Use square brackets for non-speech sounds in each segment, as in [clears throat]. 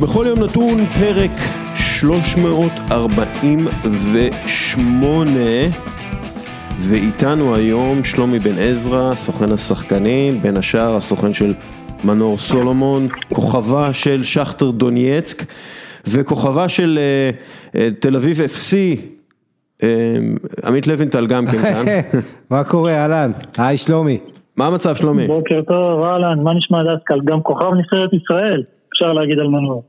בכל יום נתון פרק 348 ואיתנו היום שלומי בן עזרא, סוכן השחקנים, בין השאר הסוכן של מנור סולומון, כוכבה של שכטר דונייצק וכוכבה של uh, uh, תל אביב FC, uh, עמית לוינטל גם כן כאן. [laughs] מה קורה אהלן? היי שלומי. מה המצב שלומי? בוקר טוב, אהלן, מה נשמע דסקל? גם כוכב נבחרת ישראל, אפשר להגיד על מנור.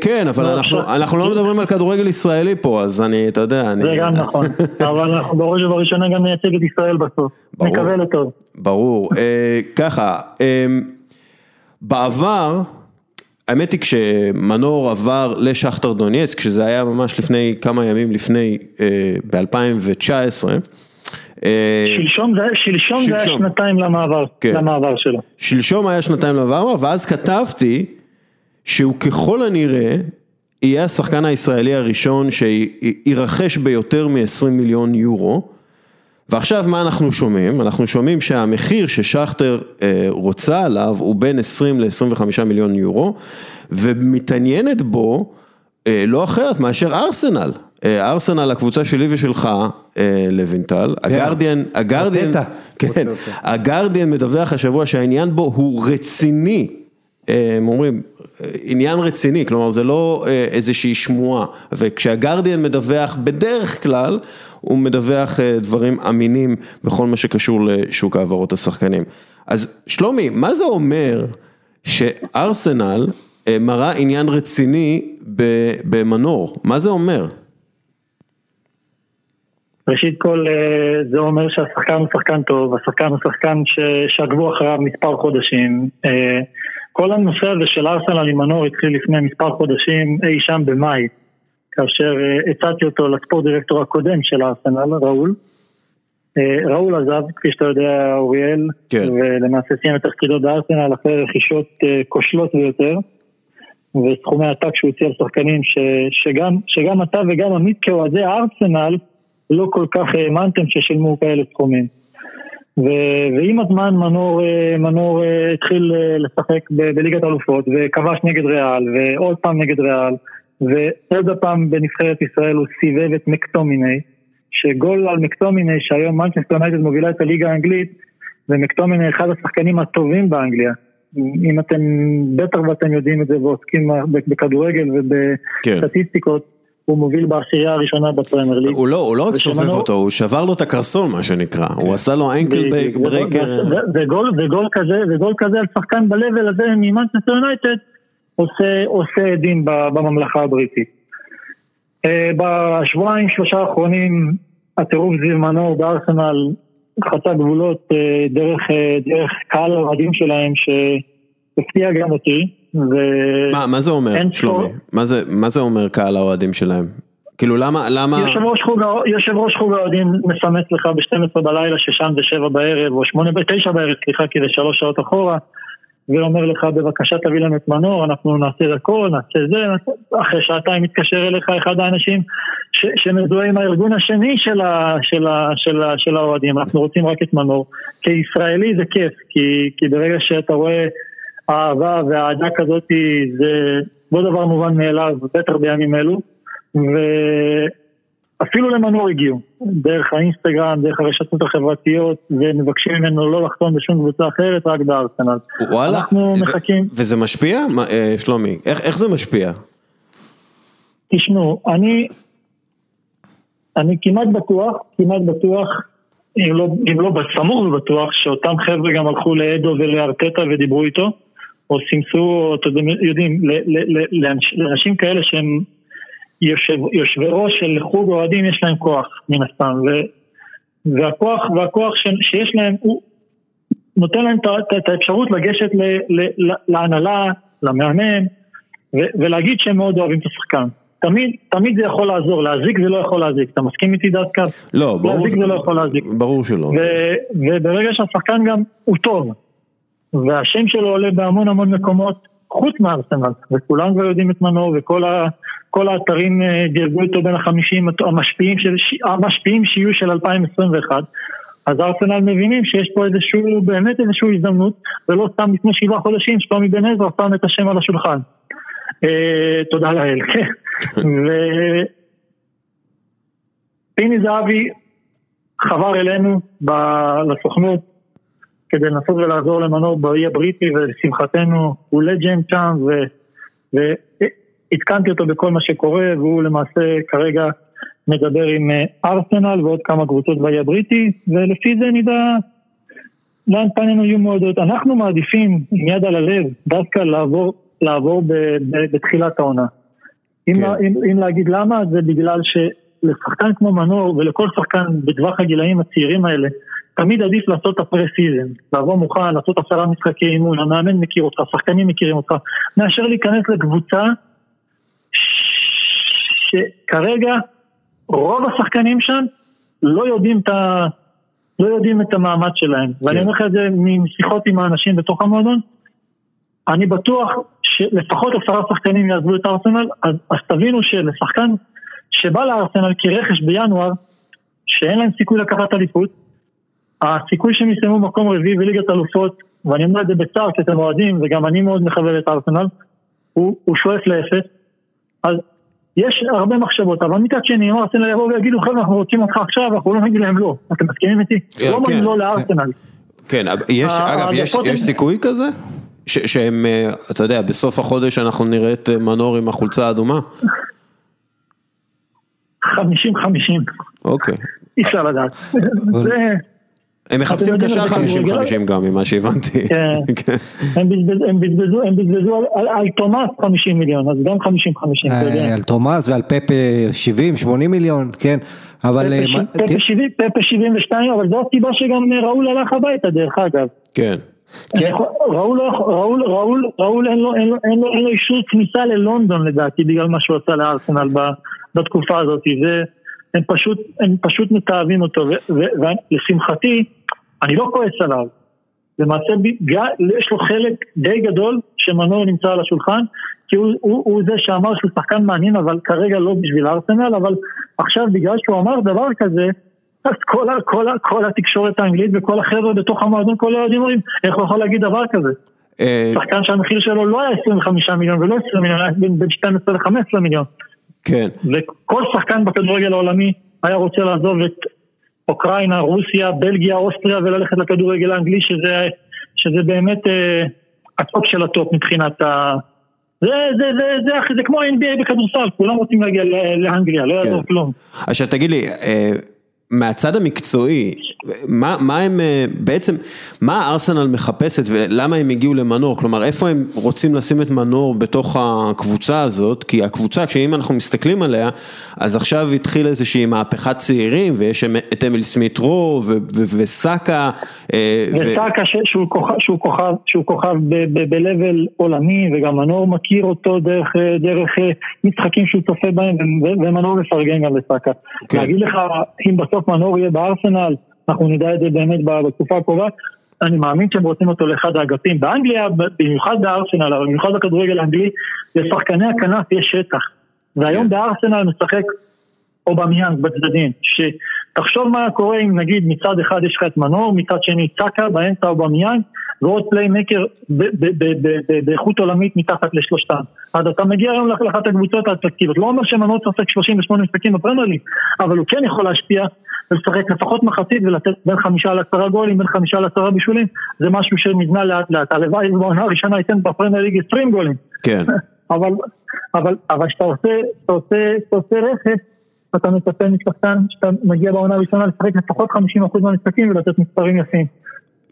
כן, אבל אנחנו לא מדברים על כדורגל ישראלי פה, אז אני, אתה יודע, אני... זה גם נכון, [laughs] אבל אנחנו בראש ובראשונה גם נייצג את ישראל בסוף, נקווה לטוב. ברור, ככה, בעבר, האמת היא כשמנור עבר לשכטר דונייצק, כשזה היה ממש לפני כמה ימים לפני, ב-2019, שלשום זה היה שנתיים למעבר שלו. שלשום היה שנתיים למעבר, ואז כתבתי שהוא ככל הנראה יהיה השחקן הישראלי הראשון שירכש ביותר מ-20 מיליון יורו. ועכשיו מה אנחנו שומעים? אנחנו שומעים שהמחיר ששכטר רוצה עליו הוא בין 20 ל-25 מיליון יורו, ומתעניינת בו לא אחרת מאשר ארסנל. ארסנל, הקבוצה שלי ושלך, לוינטל, הגרדיאן, הגרדיאן, כן, הגרדיאן מדווח השבוע שהעניין בו הוא רציני, הם אומרים, עניין רציני, כלומר זה לא איזושהי שמועה, וכשהגרדיאן מדווח בדרך כלל, הוא מדווח דברים אמינים בכל מה שקשור לשוק העברות השחקנים. אז שלומי, מה זה אומר שארסנל מראה עניין רציני במנור? מה זה אומר? ראשית כל זה אומר שהשחקן הוא שחקן טוב, השחקן הוא שחקן שעקבו אחריו מספר חודשים. כל הנושא הזה של ארסנל עם מנור התחיל לפני מספר חודשים אי שם במאי, כאשר הצעתי אותו לספורט דירקטור הקודם של ארסנל, ראול. ראול עזב, כפי שאתה יודע, אוריאל, כן. ולמעשה סיים את תפקידו בארסנל אחרי רכישות כושלות ביותר, וסכומי עתק שהוא הציע לשחקנים שגם, שגם אתה וגם עמית כאוהדי ארסנל לא כל כך האמנתם ששילמו כאלה סכומים. ועם הזמן מנור, מנור התחיל לשחק בליגת אלופות וכבש נגד ריאל ועוד פעם נגד ריאל ועוד פעם בנבחרת ישראל הוא סיבב את מקטומיני שגול על מקטומיני שהיום מנצ'סטר יונייטד מובילה את הליגה האנגלית ומקטומיני אחד השחקנים הטובים באנגליה אם אתם בטח ואתם יודעים את זה ועוסקים בכדורגל ובסטטיסטיקות כן. הוא מוביל בעשירייה הראשונה בפרמייר ליג. הוא לא, הוא לא רק סובב אותו, הוא שבר לו את הקרסון מה שנקרא, הוא עשה לו ankle breaker. וגול כזה, וגול כזה על שחקן ב-level הזה ממנצ'סטר יונייטד עושה עדים בממלכה הבריטית. בשבועיים שלושה האחרונים הטירוף סביב מנור בארסנל חצה גבולות דרך קהל האוהדים שלהם שהפתיע גם אותי. מה, מה זה אומר, שלומי? מה זה, מה זה אומר קהל האוהדים שלהם? כאילו למה, למה... יושב ראש חוג האוהדים מסמס לך ב-12 בלילה ששם זה 7 בערב או 8 ב-9 בערב, סליחה, כי זה 3 שעות אחורה ואומר לך בבקשה תביא לנו את מנור, אנחנו נעשה הכל, נעשה זה, אחרי שעתיים מתקשר אליך אחד האנשים שמזוהה עם הארגון השני של, ה, של, ה, של, ה, של האוהדים, אנחנו רוצים רק את מנור. כישראלי זה כיף, כי, כי ברגע שאתה רואה אהבה והאהדה כזאת זה לא דבר מובן מאליו, בטח בימים אלו, ואפילו למנור הגיעו, דרך האינסטגרם, דרך הרשתות החברתיות, ומבקשים ממנו לא לחתום בשום קבוצה אחרת, רק בארסנל. וואלה, אנחנו מחכים. וזה משפיע? שלומי, איך, איך זה משפיע? תשמעו, אני, אני כמעט בטוח, כמעט בטוח, אם לא, אם לא בסמוך ובטוח, שאותם חבר'ה גם הלכו לאדו ולארטטה ודיברו איתו. או סימסו, אתם יודעים, לאנשים כאלה שהם יושב, יושבי ראש של חוג אוהדים יש להם כוח מן הסתם והכוח, והכוח ש, שיש להם הוא נותן להם את האפשרות לגשת להנהלה, למאמן ולהגיד שהם מאוד אוהבים את השחקן תמיד, תמיד זה יכול לעזור, להזיק זה לא יכול להזיק, אתה מסכים איתי דווקא? לא, ברור, להזיק זה לא יכול להזיק. ברור שלא. ו, וברגע שהשחקן גם הוא טוב, והשם שלו עולה בהמון המון מקומות חוץ מארסנל, וכולם כבר יודעים את מנור, וכל האתרים דירגו אותו בין החמישים המשפיעים, של, המשפיעים שיהיו של 2021, אז ארסנל מבינים שיש פה איזשהו, באמת איזושהי הזדמנות, ולא סתם לפני שבעה חודשים שלומי בן עזרא שם את השם על השולחן. אה, תודה לאל, [laughs] כן. ופיני זהבי חבר אלינו לסוכנות כדי לנסות ולעזור למנור באי הבריטי ולשמחתנו הוא לג'נד שם ועדכנתי אותו בכל מה שקורה והוא למעשה כרגע מדבר עם אה, ארסנל ועוד כמה קבוצות באי הבריטי ולפי זה נדע לאן פנינו יהיו מועדות. אנחנו מעדיפים עם יד על הלב דווקא לעבור, לעבור ב, ב, בתחילת העונה. כן. אם, אם, אם להגיד למה זה בגלל שלשחקן כמו מנור ולכל שחקן בטווח הגילאים הצעירים האלה תמיד עדיף לעשות את הפרה-סיזן, לעבור מוכן, לעשות עשרה משחקי אימון, המאמן מכיר אותך, השחקנים מכירים אותך, מאשר להיכנס לקבוצה שכרגע רוב השחקנים שם לא יודעים את, ה... לא יודעים את המעמד שלהם. כן. ואני אומר לך את זה משיחות עם האנשים בתוך המועדון, אני בטוח שלפחות עשרה שחקנים יעזבו את הארסנל, אז, אז תבינו שלשחקן שבא לארסנל כרכש בינואר, שאין להם סיכוי לקחת אליפות, הסיכוי שהם יסיימו מקום רביעי בליגת אלופות, ואני אומר את זה בצער כי אתם אוהדים, וגם אני מאוד מחבר את ארסנל, הוא, הוא שואף לאפס. אז יש הרבה מחשבות, אבל מצד שני, אם ארסנל יבואו ויגידו, חבר'ה, אנחנו רוצים אותך עכשיו, אנחנו לא נגיד להם לא. אתם מסכימים איתי? כן, לא אומרים כן, לא כן. לארסנל. כן, יש, אגב, יש, יש סיכוי כזה? ש- שהם, אה, אתה יודע, בסוף החודש אנחנו נראה את אה, מנור עם החולצה האדומה? 50-50, אוקיי. אי אפשר לדעת. זה... הם מחפשים קשר זה 50-50 גם, ממה שהבנתי. כן. כן. הם בזבזו- הם בזבזו, הם בזבזו על- תומאס 50 מיליון, אז גם 50-50, אתה יודע. אה, על תומאס ועל פפה 70-80 מיליון, כן, אבל... אה, פפה 70 פפה 72, אבל זו הסיבה שגם אה, ראול הלך הביתה דרך אגב. כן. כן. ראול, לא ראול, ראול, ראול אין לו, אין לו, אין לו, אין לו אישור כניסה ללונדון לדעתי בגלל מה שהוא עשה לארסנל בתקופה הזאת, זה, הם פשוט, הם פשוט מתעבים אותו, ולשמחתי, אני לא כועס עליו, למעשה יש לו חלק די גדול שמנור נמצא על השולחן, כי הוא, הוא, הוא זה שאמר שהוא שחקן מעניין, אבל כרגע לא בשביל ארסנל, אבל עכשיו בגלל שהוא אמר דבר כזה, אז כל, כל, כל התקשורת האנגלית וכל החבר'ה בתוך המועדון, כל האוהדים אומרים, איך הוא יכול להגיד דבר כזה? אה, שחקן שהמחיר שלו לא היה 25 מיליון ולא 20 מיליון, היה בין 12 ל-15 מיליון. כן. וכל שחקן בכדורגל העולמי היה רוצה לעזוב את אוקראינה, רוסיה, בלגיה, אוסטריה וללכת לכדורגל האנגלי, שזה, שזה באמת אה, הטופ של הטופ מבחינת ה... זה, זה, זה, זה, זה, זה כמו NBA בכדורסל, כולם רוצים להגיע לאנגליה, לא יעזור כן. כלום. עכשיו תגיד לי, אה, מהצד המקצועי, מה, מה הם, אה, בעצם, מה ארסנל מחפשת ולמה הם הגיעו למנור? כלומר, איפה הם רוצים לשים את מנור בתוך הקבוצה הזאת? כי הקבוצה, כשאם אנחנו מסתכלים עליה, אז עכשיו התחיל איזושהי מהפכת צעירים, ויש את אמיל סמית רו ו- ו- וסאקה. אה, וסאקה שהוא כוכב, שהוא כוכב, שהוא כוכב ב- ב- ב-level עולמי וגם מנור מכיר אותו דרך, אה, דרך משחקים שהוא צופה בהם ומנור מפרגן גם לסאקה. כן. להגיד לך אם בסוף מנור יהיה בארסנל, אנחנו נדע את זה באמת בתקופה הקרובה. אני מאמין שהם רוצים אותו לאחד האגפים. באנגליה, במיוחד בארסנל, אבל במיוחד בכדורגל האנגלי, לשחקני הכנף יש שטח. והיום כן. בארסנל משחק אובמיאנג בצדדים, שתחשוב מה קורה אם נגיד מצד אחד יש לך את מנור, מצד שני סקה, באמצע אובמיאנג, ועוד playmaker באיכות עולמית מתחת לשלושתם. אז אתה מגיע היום לאחת הקבוצות האטרקטיביות, לא אומר שמנור צריך 38 משחקים בפרמייר ליג, אבל הוא כן יכול להשפיע ולשחק לפחות מחצית ולתת בין חמישה לעשרה גולים, בין חמישה לעשרה בישולים, זה משהו שנבנה לאט לאט, הלוואי בעונה הראשונה ייתן בפרמייר ליג 20 גולים. כן, [laughs] אבל, כשאתה עושה, כשאתה אתה מצפה משחקן שאתה מגיע בעונה הראשונה לשחק לפחות 50% מהמשחקים ולתת מספרים יפים.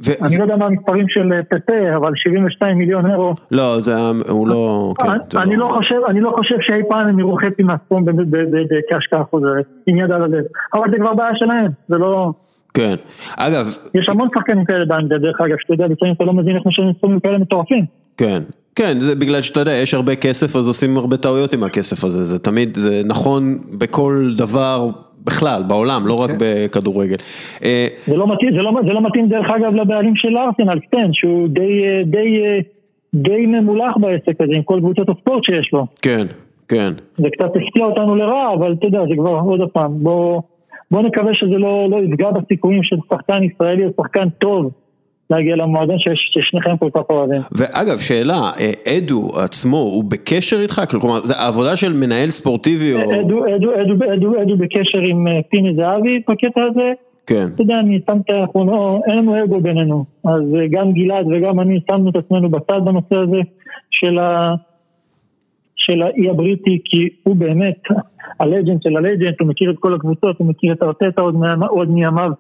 ו- אני לא יודע מה המספרים של אה, פפה, אבל 72 מיליון אירו. לא, זה הוא לא, כן, זה אני לא חושב, אני לא חושב שאי פעם הם יראו חצי מהסכום כהשקעה חוזרת, עם יד על הלב. אבל זה כבר בעיה שלהם, זה לא... כן, אגב, יש המון שחקנים כאלה באנגליה, דרך אגב, שאתה יודע, לפעמים אתה לא מבין איך משלמים סכומים כאלה מטורפים. כן, כן, זה בגלל שאתה יודע, יש הרבה כסף אז עושים הרבה טעויות עם הכסף הזה, זה תמיד, זה נכון בכל דבר בכלל, בעולם, לא רק בכדורגל. אה, זה לא מתאים, זה לא, זה לא מתאים דרך אגב לבעלים של ארסנל, סטן, שהוא די, אה, די, אה, די ממולח בעסק הזה עם כל קבוצות הספורט שיש לו. כן, כן, זה קצת הפתיע אותנו לרעה, אבל אתה יודע, זה כבר עוד פעם, בוא, בוא נקווה שזה לא, לא יפגע בסיכויים של שחקן ישראלי או שחקן טוב להגיע למועדון שיש- ששניכם כל כך אוהבים. ואגב, שאלה, אה, אדו עצמו, הוא בקשר איתך? כלומר, זה העבודה של מנהל ספורטיבי או... עדו, עדו, עדו, עדו, עדו בקשר עם אה, פיני זהבי בקטע הזה, כן, אתה יודע, אני שם את אנחנו לא, אין לנו אגו בינינו, אז אה, גם גלעד וגם אני שמנו את עצמנו בצד בנושא הזה של, ה, של האי הבריטי, כי הוא באמת הלג'נד של הלג'נד, הוא מכיר את כל הקבוצות, הוא מכיר את ארטטה עוד מימיו,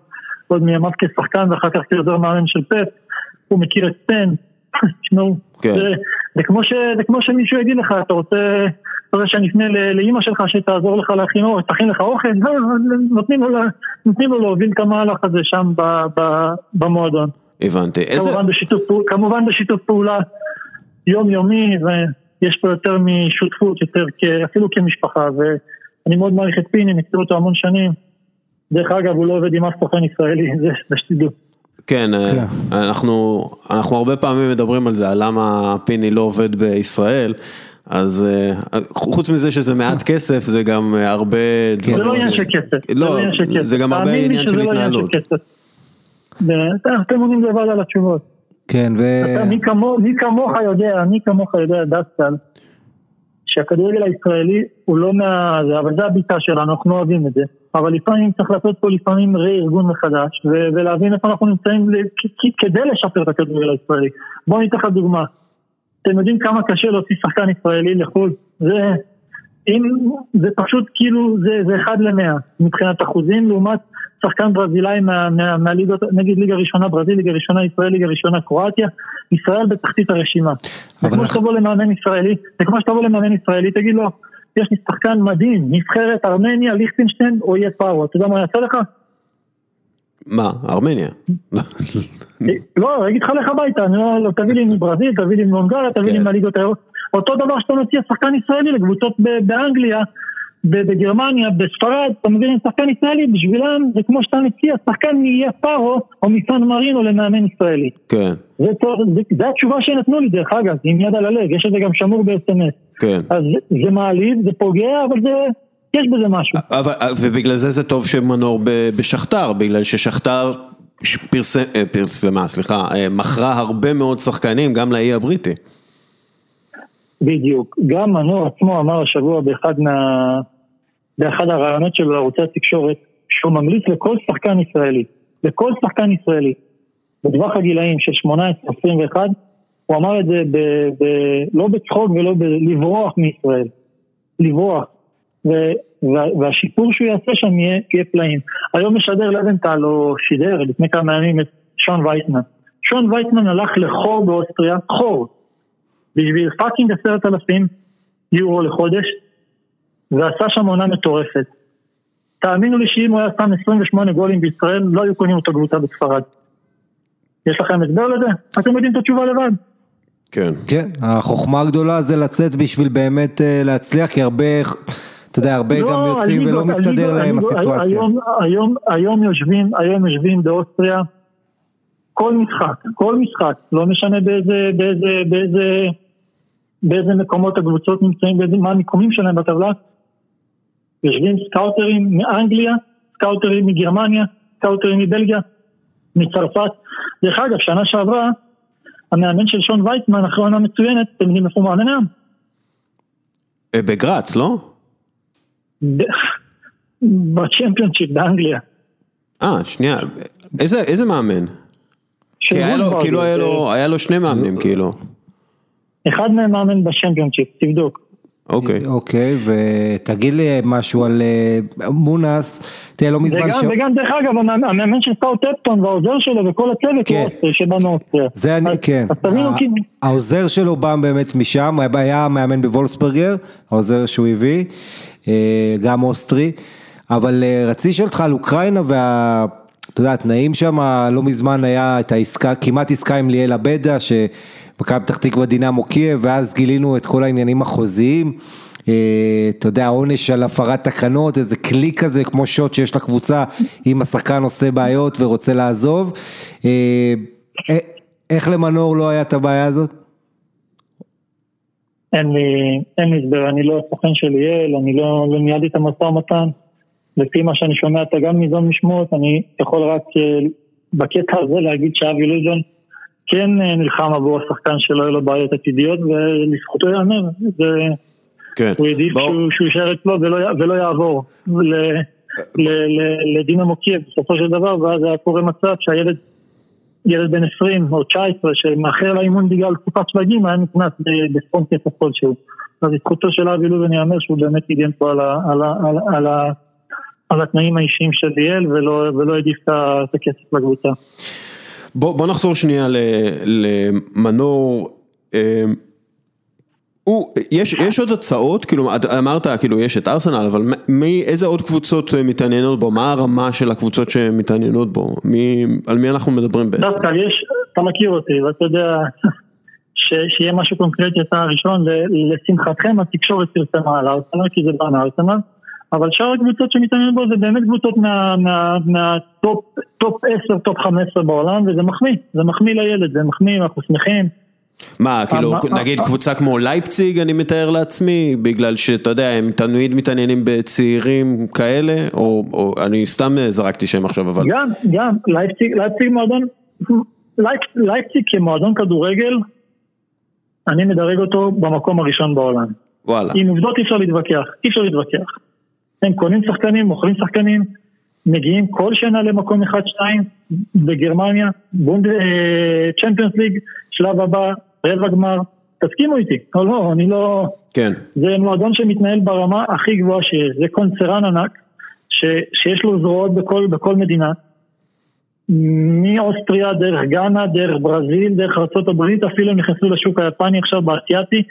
עוד מימיו כשחקן ואחר כך כעוזר מאמן של פפ, הוא מכיר את סטן, [clears throat] תשמעו, כן. זה, זה, כמו ש, זה כמו שמישהו יגיד לך, אתה רוצה, אתה רוצה שאני אפנה לאימא שלך שתעזור לך להכין אוכל, תכין לך אוכל, לא, נותנים לו, נותנים לו להוביל את המהלך הזה שם ב, ב, במועדון. הבנתי. איזה... כמובן בשיתוף, פעול- כמובן בשיתוף פעולה יומיומי, ויש פה יותר משותפות, יותר כ- אפילו כמשפחה, ואני מאוד מעריך את פיני, מכיר אותו המון שנים. דרך אגב, הוא לא עובד עם אף סוכן ישראלי, [laughs] זה זה שתדעו. כן, אה, כן. אנחנו, אנחנו הרבה פעמים מדברים על זה, על למה פיני לא עובד בישראל, אז אה, חוץ מזה שזה מעט כסף, זה גם אה, הרבה זה דברים. לא עניין של כסף. לא, זה עניין של כסף. זה גם הרבה לי עניין של לא התנהלות. זה- אתם עונים לבד על התשובות. כן, ו... אתה, מי כמו- מי כמוך יודע, מי כמוך יודע, דסקל, שהכדורגל הישראלי הוא לא מה... זה, אבל זה הביטה שלנו, אנחנו אוהבים את זה. אבל לפעמים צריך לעשות פה לפעמים רה-ארגון מחדש, ו- ולהבין איפה אנחנו נמצאים ל- כ- כ- כדי לשפר את הכדורגל הישראלי. בואו ניתן לך דוגמה. אתם יודעים כמה קשה להוציא שחקן ישראלי לחו"ל? זה... אם, זה פשוט כאילו, זה, זה אחד למאה מבחינת אחוזים, לעומת שחקן ברזילאי מה, מה, מהליגות, נגיד ליגה ראשונה ברזיל, ליגה ראשונה ישראל, ליגה ראשונה קרואטיה, ישראל בתחתית הרשימה. זה כמו אנחנו- שתבוא למאמן ישראלי, זה כמו שתבוא למאמן ישראלי, תגיד לו, יש לי שחקן מדהים, נבחרת ארמניה, ליכטנשטיין, או יהיה פארו, אתה יודע מה יעשה לך? מה, ארמניה? לא, יגיד לך לך הביתה, אני לא, תביא לי מברזיל, תביא לי מהונגריה, תביא לי כן. מהליגות האירופיות. אותו דבר שאתה מציע שחקן ישראלי לקבוצות באנגליה, בגרמניה, בספרד, אתה להם שחקן ישראלי, בשבילם זה כמו שאתה מציע שחקן מאיי פארו או מסן מרינו למאמן ישראלי. כן, זה, טוב, זה, זה התשובה שנתנו לי דרך אגב, עם יד על הלב, יש את זה גם שמור ב-SMS. כן. אז זה, זה מעליב, זה פוגע, אבל זה, יש בזה משהו. אבל, ובגלל זה זה טוב שמנור בשכתר, בגלל ששכתר אה, פרסמה, סליחה, אה, מכרה הרבה מאוד שחקנים גם לאי הבריטי. בדיוק. גם מנור עצמו אמר השבוע באחד, מה... באחד הרעיונות שלו לערוצי התקשורת, שהוא ממליץ לכל שחקן ישראלי, לכל שחקן ישראלי, בטווח הגילאים של 18-21, הוא אמר את זה ב... ב... לא בצחוק ולא ב... לברוח מישראל. לברוח. ו... וה... והשיפור שהוא יעשה שם יהיה, יהיה פלאים. היום משדר לבנטל, או שידר לפני כמה ימים את שון וייטמן. שון וייטמן הלך לחור באוסטריה, חור, בשביל פאקינג עשרת אלפים יורו לחודש, ועשה שם עונה מטורפת. תאמינו לי שאם הוא היה שם 28 גולים בישראל, לא היו קונים אותו קבוצה בספרד. יש לכם הסבר לזה? אתם יודעים את התשובה לבד. כן. כן, החוכמה הגדולה זה לצאת בשביל באמת אה, להצליח, כי הרבה, אתה יודע, הרבה גם יוצאים ולא הליגות- מסתדר להם הליגות- הסיטואציה. היום, היום, היום יושבים, היום יושבים באוסטריה, כל משחק, כל משחק, לא משנה באיזה, באיזה, באיזה, באיזה מקומות הקבוצות נמצאים, באיזה, מה המיקומים שלהם בטבלה, יושבים סקאוטרים מאנגליה, סקאוטרים מגרמניה, סקאוטרים מבלגיה, מצרפת. דרך אגב, שנה שעברה, המאמן של שון וייטמן, אחרי עונה מצוינת, אתם יודעים איפה הוא מאמן? אה, בגראץ, לא? ב- בצ'מפיונשיפ באנגליה. אה, שנייה, איזה, איזה מאמן? כי היה לו, כאילו היה לו, היה לו שני מאמנים, כאילו. אחד מהם מאמן בשמפיונשיפ, תבדוק. אוקיי. אוקיי, ותגיד לי משהו על אה, מונס, תראה, לא מזמן... ש- וגם דרך אגב, המאמן- של סאוטהפטון והעוזר שלו וכל הצוות כן. הוא אוסטרי שבא מאוסטריה. זה אני, אז- כן. אז תבינו, כאילו, העוזר שלו בא באמת משם, הוא היה מאמן בוולסברגר, העוזר שהוא הביא, אה, גם אוסטרי, אבל אה, רציתי לשאול אותך על אוקראינה וה... אתה יודע, התנאים שם, לא מזמן היה את העסקה, כמעט עסקה עם ליאל עבדה, שמכבי פתח תקווה דינמו קייב, ואז גילינו את כל העניינים החוזיים. אה, אתה יודע, עונש על הפרת תקנות, איזה כלי כזה, כמו שוט שיש לקבוצה, אם השחקן עושה בעיות ורוצה לעזוב. אה, אה, איך למנור לא היה את הבעיה הזאת? אין לי, אין לי הסבר, אני לא הסוכן של ליאל, אני לא, לא ניהלתי את המשא ומתן. לפי מה שאני שומע, אתה גם ניזון משמועות, אני יכול רק בקטע הזה להגיד שאבי לוזון כן נלחם עבור השחקן שלא יהיו לו בעיות עתידיות ולזכותו ייאמר, כן. הוא העדיף שהוא שהוא יישאר אצלו ולא ולא יעבור ל- ל- ל- לדינה מוקייב בסופו של דבר ואז היה קורה מצב שהילד ילד בן 20 או 19 שמאחר לאימון בגלל תקופת שבגים היה נכנס ב- בספורט כסף כלשהו. אז לזכותו של אבי לובן ייאמר שהוא באמת הגן פה על, ה, על, ה, על, ה- על, ה, על התנאים האישיים של ליאל ולא, העדיף את הכסף לקבוצה. בוא, בוא נחזור שנייה למנור. אה, הוא, יש, יש עוד הצעות, כאילו אמרת כאילו יש את ארסנל, אבל מי, איזה עוד קבוצות אה, מתעניינות בו? מה הרמה של הקבוצות שמתעניינות בו? מי, על מי אנחנו מדברים בעצם? דווקא יש, אתה מכיר אותי ואתה יודע [laughs] ש, שיהיה משהו קונקרטי אתה הראשון, ל- לשמחתכם התקשורת פרסמה על ארסנל כי זה בא מארסנל, אבל שאר הקבוצות שמתעניינות בו זה באמת קבוצות מה- מה- מה top top 10, top 15 בעולם וזה מחמיא, זה מחמיא לילד, זה מחמיא, אנחנו שמחים. מה, כאילו, מה- נגיד מה- קבוצה כמו לייפציג, אני מתאר לעצמי, בגלל שאתה יודע, הם תמיד מתעניינים בצעירים כאלה, או, אני סתם זרקתי שם עכשיו, אבל... גם, גם, לייפציג, מועדון, לייפ, לייפציג כמועדון כדורגל, אני מדרג אותו במקום הראשון בעולם. וואלה. עם עובדות אי אפשר להתווכח, אי אפשר להתווכח. הם קונים שחקנים, מוכרים שחקנים, מגיעים כל שנה למקום אחד, שתיים, בגרמניה, בונד... אה, צ'מפיונס ליג, שלב הבא, רבע גמר, תסכימו איתי, או לא, אני לא... כן. זה מועדון שמתנהל ברמה הכי גבוהה שיש, זה קונצרן ענק, ש, שיש לו זרועות בכל, בכל מדינה, מאוסטריה, דרך גאנה, דרך ברזיל, דרך ארה"ב, אפילו הם נכנסו לשוק היפני עכשיו באסייתי,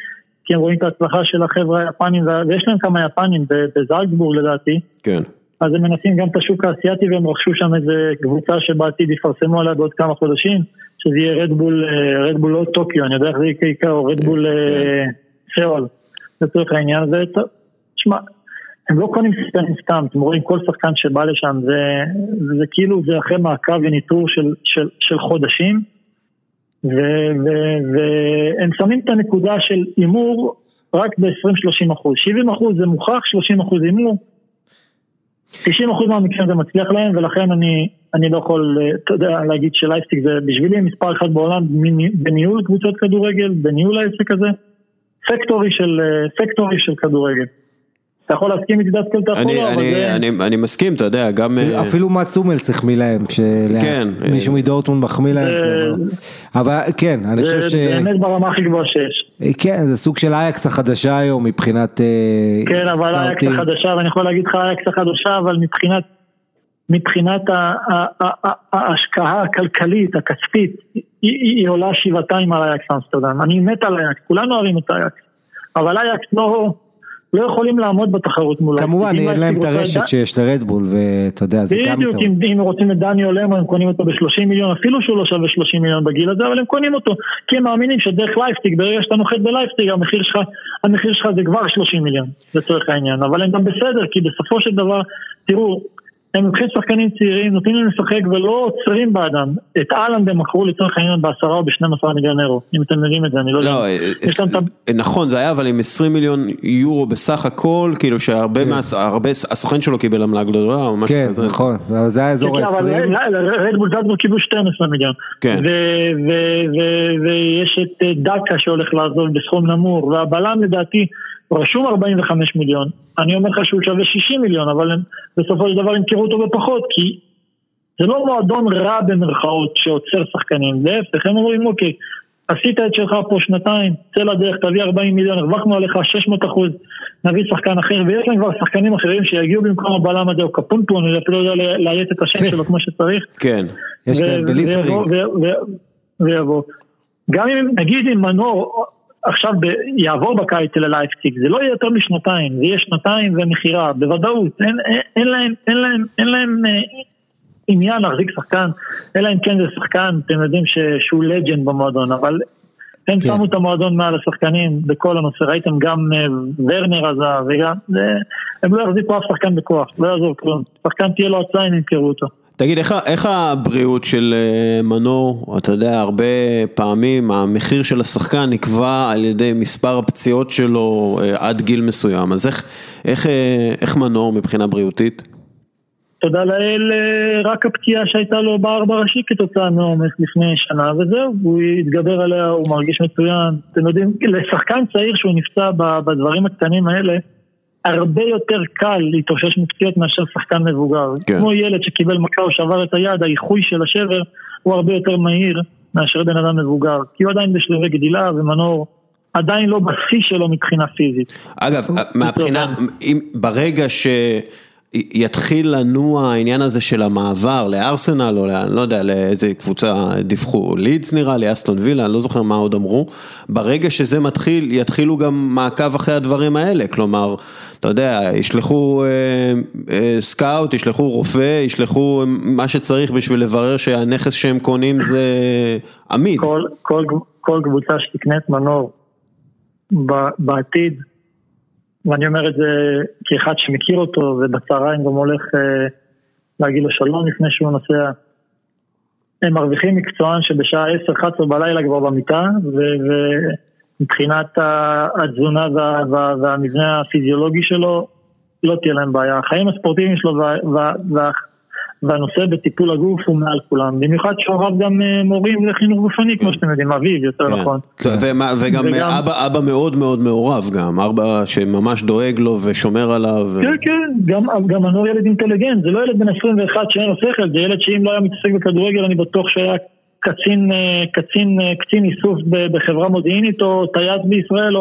כי הם רואים את ההצלחה של החבר'ה היפנים, ויש להם כמה יפנים בזלצבורג לדעתי, כן. אז הם מנסים גם את השוק האסייתי והם רכשו שם איזה קבוצה שבעתיד יפרסמו עליה בעוד כמה חודשים, שזה יהיה רדבול, אה, רדבול לא טוקיו, אני יודע איך זה יקרה, או רדבול אה, סאול, לצורך העניין הזה. טוב, שמע, הם לא קונים שחקנים סתם, אתם רואים כל שחקן שבא לשם, זה, זה כאילו זה אחרי מעקב וניטור של, של, של חודשים, והם שמים את הנקודה של הימור רק ב-20-30. אחוז, 70 אחוז זה מוכח, 30 אחוז הימור, 90 אחוז מהמקרים זה מצליח להם ולכן אני, אני לא יכול, אה, אתה יודע, להגיד שלייפסטיק זה בשבילי מספר אחד בעולם בני- בניהול קבוצות כדורגל, בניהול העסק הזה, פקטורי של, אה, פקטורי של כדורגל. אתה יכול להסכים איתי דווקא אתה יכול אני, לא, אבל אני, זה... אני, אני מסכים, אתה יודע, גם... אה, אפילו מאט סומלס החמיא להם, כן, שמישהו אה, מדורטמונד מחמיא להם, זה- זה אבל כן, אני חושב זה ש... באמת ברמה הכי גבוהה שיש. כן, זה סוג של אייקס החדשה היום מבחינת אה, כן, אבל אייקס. החדשה, ואני יכול להגיד לך אייקס החדשה, אבל מבחינת, מבחינת ההשקעה הכלכלית, הכספית, היא, היא, היא עולה שבעתיים על אייקס אמסטרדם. אני מת על אייקס, כולנו אוהבים את אייקס, אבל אייקס לא, לא יכולים לעמוד בתחרות מול כמובן, אין להם את הרשת שיש לרדבול, ואתה יודע, זה גם בדיוק, טוב. אם, רוצים את דני אולמו הם קונים אותו ב-30 מיליון, אפילו שהוא לא שווה 30 מיליון בגיל הזה, אבל הם קונים אותו, כי הם מאמינים שדרך לייפציג, ברגע שאתה נוחת בלייפציג, המחיר שלך, המחיר שלך זה כבר 30 מיליון, לצורך העניין, אבל הם גם בסדר, כי בסופו של דבר, תראו, הם לוקחים שחקנים צעירים, נותנים להם לשחק ולא עוצרים בעדם. את האלנד הם מכרו לצורך העניין בעשרה או ב-12 מיליון אירו, אם אתם יודעים את זה, אני לא יודע. לא, אה, יש להם את ה- אה, נכון, זה היה אבל עם 20 מיליון יורו בסך הכל, כאילו שהרבה מה... הרבה... הסוכן שלו קיבל עמלה גדולה או משהו כן, כזה. נכון, אבל זה היה אזור כן, אבל ה-20. רדבול זלצבורג קיבלו 12 מיליון. כן. ויש את אה, דקה שהולך לעזוב בסכום נמוך, והבלם לדעתי רשום 45 מיליון. אני אומר לך שהוא שווה 60 מיליון, אבל הם בסופו של דבר ימכרו אותו בפחות, כי זה לא מועדון רע במרכאות שעוצר שחקנים, להפך, הם אומרים אוקיי, עשית את שלך פה שנתיים, צא לדרך, תביא 40 מיליון, הרווחנו עליך 600 אחוז, נביא שחקן אחר, ויש להם כבר שחקנים אחרים שיגיעו במקום הבלם הזה, או קפונטו, אני אפילו לא יודע לאיית את השם שלו כמו שצריך. כן. יש להם בליפרינג. ויבוא. גם אם נגיד אם מנור עכשיו ב- יעבור בקיץ ללייפציג, זה לא יהיה יותר משנתיים, זה יהיה שנתיים ומכירה, בוודאות, אין, אין, אין להם, אין להם, אין להם אה, עניין להחזיק שחקן, אלא אם כן זה שחקן, אתם יודעים ש, שהוא לג'נד במועדון, אבל הם כן. שמו את המועדון מעל השחקנים בכל הנושא, ראיתם גם אה, ורנר עזב וגם, זה, הם לא יחזיקו אף שחקן בכוח, לא יעזור כלום, שחקן תהיה לו הצעה אם ימכרו אותו. תגיד, איך, איך הבריאות של אה, מנור, אתה יודע, הרבה פעמים המחיר של השחקן נקבע על ידי מספר הפציעות שלו אה, עד גיל מסוים, אז איך, איך, אה, איך מנור מבחינה בריאותית? תודה לאל, רק הפציעה שהייתה לו בארבע ראשי כתוצאה מעומס לפני שנה, וזהו, הוא יתגבר עליה, הוא מרגיש מצוין. אתם יודעים, לשחקן צעיר שהוא נפצע בדברים הקטנים האלה, הרבה יותר קל להתאושש מפציעות מאשר שחקן מבוגר. כן. כמו ילד שקיבל מכה או שבר את היד, האיחוי של השבר הוא הרבה יותר מהיר מאשר בן אדם מבוגר. כי הוא עדיין בשלבי גדילה ומנור עדיין לא בשיא שלו מבחינה פיזית. אגב, מהבחינה, אם, ברגע ש... יתחיל לנוע העניין הזה של המעבר לארסנל או לא יודע לאיזה קבוצה דיווחו, לידס נראה לי, אסטון וילה, אני לא זוכר מה עוד אמרו, ברגע שזה מתחיל יתחילו גם מעקב אחרי הדברים האלה, כלומר, אתה יודע, ישלחו אה, אה, סקאוט, ישלחו רופא, ישלחו מה שצריך בשביל לברר שהנכס שהם קונים זה עמיד. כל, כל, כל קבוצה שתקנה את מנור בעתיד ואני אומר את זה כאחד שמכיר אותו, ובצהריים גם הולך אה, להגיד לו שלום לפני שהוא נוסע. הם מרוויחים מקצוען שבשעה 10-11 בלילה כבר במיטה, ומבחינת התזונה וה, וה, והמבנה הפיזיולוגי שלו, לא תהיה להם בעיה. החיים הספורטיביים שלו וה, וה, וה, והנושא בטיפול הגוף הוא מעל כולם, במיוחד שהוריו גם אה, מורים לחינוך גופני, כמו שאתם יודעים, אביב יותר כן. נכון. וגם אבא מאוד מאוד מעורב גם, אבא שממש דואג לו ושומר עליו. כן, כן, גם מנור ילד אינטליגנט, זה לא ילד בן 21 שאין לו שכל, זה ילד שאם לא היה מתעסק בכדורגל, אני בטוח שהיה קצין, אה, קצין, אה, קצין איסוף בחברה מודיעינית, או טייס בישראל,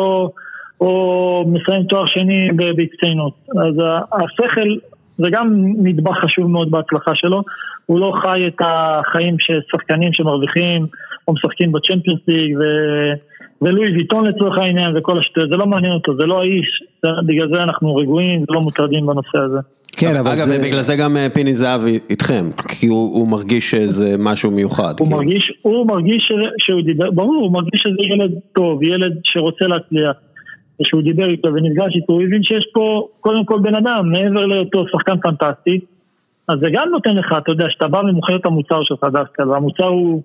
או מסיים תואר שני בהצטיינות. אז השכל... זה גם נדבך חשוב מאוד בהצלחה שלו, הוא לא חי את החיים ששחקנים שמרוויחים או משחקים בצ'מפיונס ליג ו... ולואי ויטון לצורך העניין וכל השטויות, זה לא מעניין אותו, זה לא האיש, בגלל זה אנחנו רגועים ולא מוטרדים בנושא הזה. כן, אבל אגב, זה... בגלל זה גם אה, פיני זהב איתכם, כי הוא, הוא מרגיש שזה משהו מיוחד. הוא, כאילו. מרגיש, הוא מרגיש שהוא דיבר, ברור, הוא מרגיש שזה ילד טוב, ילד שרוצה להצליח. ושהוא דיבר איתו ונפגש איתו, הוא הבין שיש פה קודם כל בן אדם, מעבר להיותו שחקן פנטסטי, אז זה גם נותן לך, אתה יודע, שאתה בא ומוכר את המוצר שלך דווקא, והמוצר הוא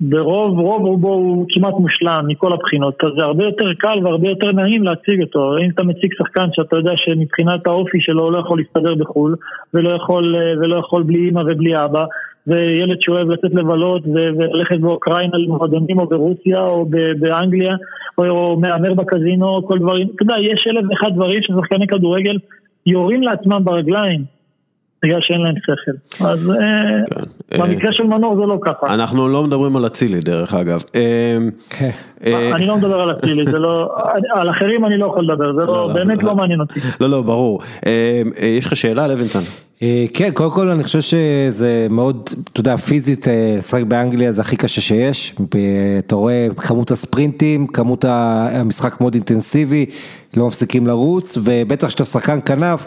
ברוב רוב רובו הוא כמעט מושלם מכל הבחינות, אז זה הרבה יותר קל והרבה יותר נעים להציג אותו. אם אתה מציג שחקן שאתה יודע שמבחינת האופי שלו לא יכול להסתדר בחו"ל, ולא יכול, ולא יכול בלי אמא ובלי אבא, וילד שאוהב לצאת לבלות וללכת באוקראינה למועדונים או ברוסיה או באנגליה או מהמר בקזינו, כל דברים, אתה יודע, יש אלף ואחד דברים ששחקני כדורגל יורים לעצמם ברגליים. בגלל שאין להם שכל. אז אה, כן. במקרה של מנור זה לא ככה. אנחנו לא מדברים על אצילי דרך אגב. אה, כן. אה, אני לא מדבר על אצילי, זה לא, על אחרים אני לא יכול לדבר, זה לא, לא, לא באמת לא מעניין אותי. לא, לא, ברור. יש לך שאלה, לוינטון? כן, קודם כל אני חושב שזה מאוד, אתה יודע, פיזית, לשחק באנגליה זה הכי קשה שיש. אתה רואה כמות הספרינטים, כמות המשחק מאוד אינטנסיבי, לא מפסיקים לרוץ, ובטח שאתה שחקן כנף.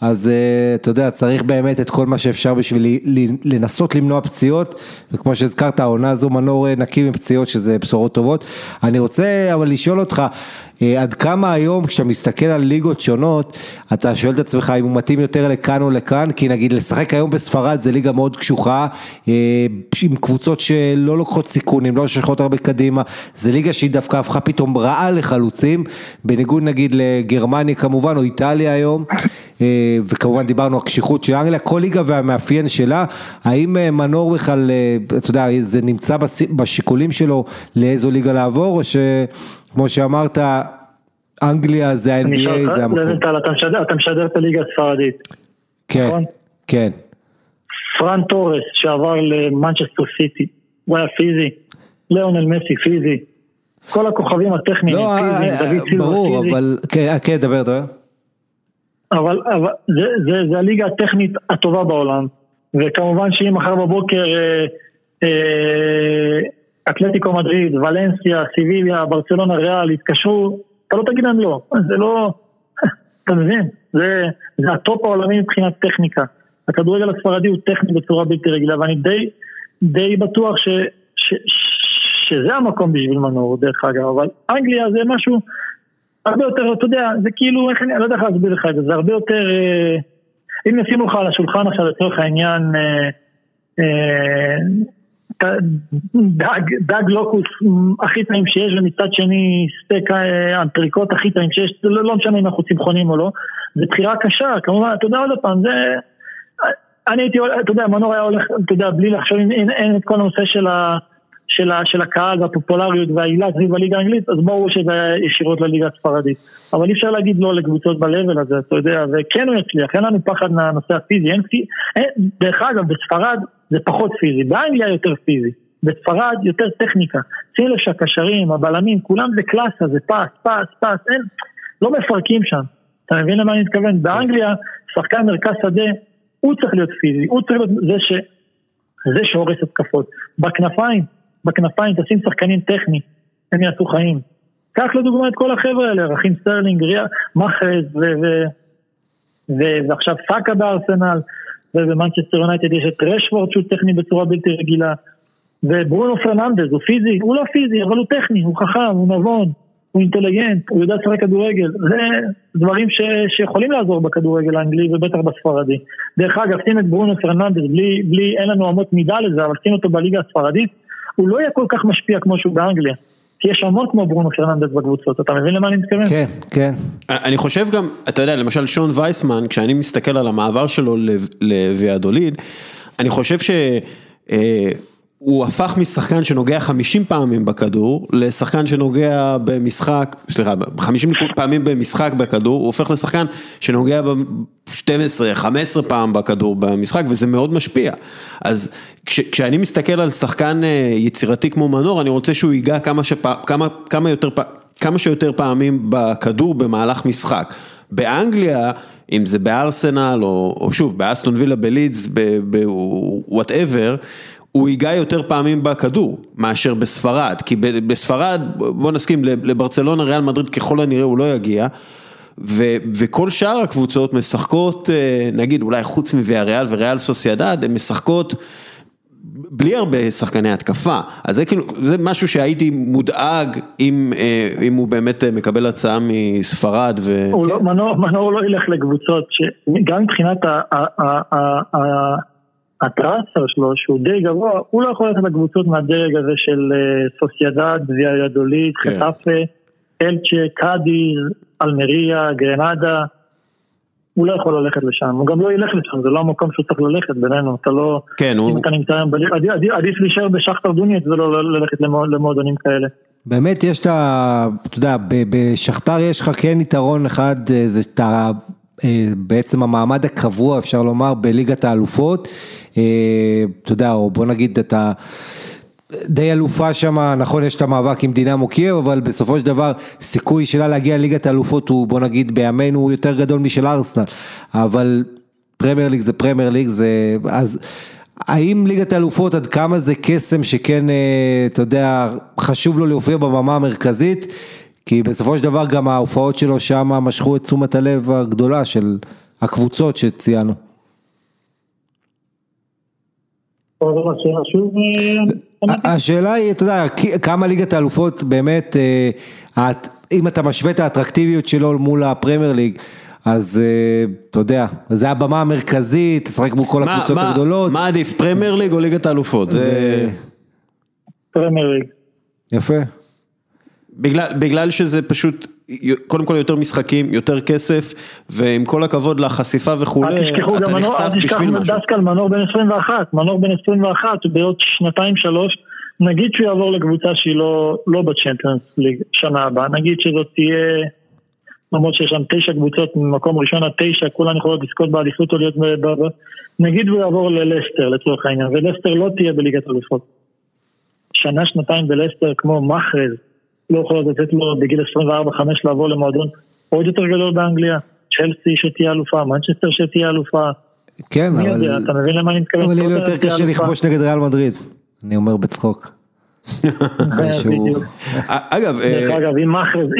אז אה, אתה יודע, צריך באמת את כל מה שאפשר בשביל לנסות למנוע פציעות, וכמו שהזכרת, העונה הזו מנור אה, נקי מפציעות, שזה בשורות טובות. אני רוצה אבל לשאול אותך, עד כמה היום כשאתה מסתכל על ליגות שונות, אתה שואל את עצמך אם הוא מתאים יותר לכאן או לכאן, כי נגיד לשחק היום בספרד זה ליגה מאוד קשוחה, עם קבוצות שלא לוקחות סיכונים, לא שולחות הרבה קדימה, זה ליגה שהיא דווקא הפכה פתאום רעה לחלוצים, בניגוד נגיד לגרמניה כמובן, או איטליה היום. אה, וכמובן דיברנו על קשיחות של אנגליה, כל ליגה והמאפיין שלה, האם אה, מנור בכלל, אה, אתה יודע, זה נמצא בשיקולים שלו לאיזו ליגה לעבור, או שכמו שאמרת, אנגליה זה ה-NBA, זה המקום. אתה משדר את הליגה הספרדית, כן, נכון? כן. פרן תורס שעבר למנצ'סטר סיטי, הוא היה פיזי, ליאונל מסי פיזי, כל הכוכבים הטכניים לא, פיזיים, דוד סילבה פיזי. ברור, אבל, כן, כן, דבר, דבר. אבל, אבל זה, זה, זה הליגה הטכנית הטובה בעולם, וכמובן שאם מחר בבוקר אה, אה, אתלטיקו מדריד, ולנסיה, סביליה, ברצלונה, ריאל יתקשרו, אתה לא תגיד להם לא, זה לא, [laughs] אתה מבין? זה, זה הטופ העולמי מבחינת טכניקה. הכדורגל הספרדי הוא טכני בצורה בלתי רגילה, ואני די, די בטוח ש, ש, ש, שזה המקום בשביל מנור, דרך אגב, אבל אנגליה זה משהו... הרבה יותר, אתה יודע, זה כאילו, איך אני לא יודע איך להסביר לך את זה, זה הרבה יותר, אה, אם ישימו לך על השולחן עכשיו לצורך העניין אה, אה, דג, דג לוקוס הכי טעים שיש, ומצד שני סטייק אנטריקוט הכי טעים שיש, לא, לא משנה אם אנחנו צמחונים או לא, זה בחירה קשה, כמובן, אתה יודע עוד פעם, זה, אני הייתי, אתה יודע, מנור היה הולך, אתה יודע, בלי לחשוב, אין, אין את כל הנושא של, ה, של, ה, של הקהל והפופולריות והעילה סביב הליגה האנגלית, אז ברור שזה היה ישירות לליגה הספרדית. אבל אי אפשר להגיד לא לקבוצות ב-level הזה, אתה יודע, וכן הוא יצליח, אין לנו פחד מהנושא הפיזי, אין, אין, דרך אגב, בספרד זה פחות פיזי, באנגליה יותר פיזי. בספרד יותר טכניקה. שים לב שהקשרים, הבלמים, כולם זה קלאסה, זה פס, פס, פס, אין, לא מפרקים שם. אתה מבין למה אני מתכוון? באנגליה, שחקן מרכז שדה, הוא צריך להיות פיזי, הוא צריך להיות זה, ש... זה שהורס התקפות. בכנפיים, בכנפיים תשים שחקנים טכני, הם יעשו חיים. קח לדוגמה את כל החבר'ה האלה, רחים סטרלינג, ריאד מחרז ו... ו... ו... ועכשיו סאקה בארסנל, ובמנצ'סטר יונייטד יש את רשוורד שהוא טכני בצורה בלתי רגילה. וברונו פרננדז הוא פיזי, הוא לא פיזי, אבל הוא טכני, הוא חכם, הוא נבון, הוא אינטליגנט, הוא יודע לשחק כדורגל, זה דברים ש, שיכולים לעזור בכדורגל האנגלי ובטח בספרדי. דרך אגב, שים את ברונו פרננדז, בלי, בלי, אין לנו אמות מידה לזה, אבל שים אותו בליגה הספרדית, הוא לא יהיה כל כך משפיע כמו שהוא באנגליה. כי יש המון כמו ברונו פרננדס בקבוצות, אתה מבין למה אני מתכוון? כן, כן. אני חושב גם, אתה יודע, למשל שון וייסמן, כשאני מסתכל על המעבר שלו לוויאדוליד, אני חושב ש... הוא הפך משחקן שנוגע 50 פעמים בכדור, לשחקן שנוגע במשחק, סליחה, 50 פעמים במשחק בכדור, הוא הופך לשחקן שנוגע ב-12-15 פעם בכדור במשחק, וזה מאוד משפיע. אז כש, כשאני מסתכל על שחקן אה, יצירתי כמו מנור, אני רוצה שהוא ייגע כמה, שפע, כמה, כמה, יותר, כמה שיותר פעמים בכדור במהלך משחק. באנגליה, אם זה בארסנל, או, או שוב, באסטון וילה, בלידס, ב whatever, הוא ייגע יותר פעמים בכדור מאשר בספרד, כי בספרד, בוא נסכים, לברצלונה, ריאל מדריד ככל הנראה הוא לא יגיע, ו, וכל שאר הקבוצות משחקות, אה, נגיד אולי חוץ מוויאריאל וריאל סוסיידד, הן משחקות בלי הרבה שחקני התקפה, אז זה כאילו, זה משהו שהייתי מודאג אם, אה, אם הוא באמת אה, מקבל הצעה מספרד ו... הוא לא, מנור, מנור לא ילך לקבוצות, שגם מבחינת ה... הטרנספר שלו, שהוא די גבוה, הוא לא יכול ללכת לקבוצות מהדרג הזה של אה, סוסיידד, ויאדוליד, כן. חטאפה, אלצ'ה, קאדי, אלמריה, גרנדה. הוא לא יכול ללכת לשם, הוא גם לא ילך לשם, זה לא המקום שהוא צריך ללכת בינינו, אתה לא... כן, הוא... אם אתה נמצא היום בליגה, עדיף, להישאר בשכתר דוניאץ ולא ללכת למועדונים כאלה. באמת יש את ה... אתה יודע, בשכתר יש לך כן יתרון אחד, אה, זה שאתה בעצם המעמד הקבוע אפשר לומר בליגת האלופות, אה, אתה יודע, או בוא נגיד אתה די אלופה שם, נכון יש את המאבק עם דינמו קייב, אבל בסופו של דבר סיכוי שלה להגיע לליגת האלופות הוא בוא נגיד בימינו הוא יותר גדול משל ארסנל, אבל פרמייר ליג זה פרמייר ליג, זה אז האם ליגת האלופות עד כמה זה קסם שכן, אה, אתה יודע, חשוב לו להופיע בבמה המרכזית? כי בסופו של דבר גם ההופעות שלו שם משכו את תשומת הלב הגדולה של הקבוצות שציינו. השאלה היא, אתה יודע, כמה ליגת האלופות באמת, אה, אם אתה משווה את האטרקטיביות שלו מול הפרמייר ליג, אז אה, אתה יודע, זה הבמה המרכזית, תשחק מול כל הקבוצות הגדולות. מה עדיף, פרמייר ליג או ליגת האלופות? פרמייר ליג. יפה. בגלל, בגלל שזה פשוט, קודם כל יותר משחקים, יותר כסף, ועם כל הכבוד לחשיפה וכולי, אתה נחשף בשביל משהו. דווקא על מנור בן 21, מנור בן 21, בעוד שנתיים שלוש, נגיד שהוא יעבור לקבוצה שהיא לא, לא בצ'מפיונס ליג שנה הבאה, נגיד שזאת תהיה, למרות שיש שם תשע קבוצות ממקום ראשון עד תשע, כולן יכולות לזכות באליפות או להיות, ב... נגיד הוא יעבור ללסטר לצורך העניין, ולסטר לא תהיה בליגת אלופות. שנה שנתיים בלסטר כמו מחרז, לא יכולות לתת לו בגיל 24-5 לעבור למועדון עוד יותר גדול באנגליה, צ'לסי שתהיה אלופה, מנצ'סטר שתהיה אלופה. כן, אבל... יודע, אתה מבין למה אני מתכוון? אבל יהיה לו יותר קשה לכבוש נגד ריאל מדריד, אני אומר בצחוק. [laughs] אגב, דרך אגב,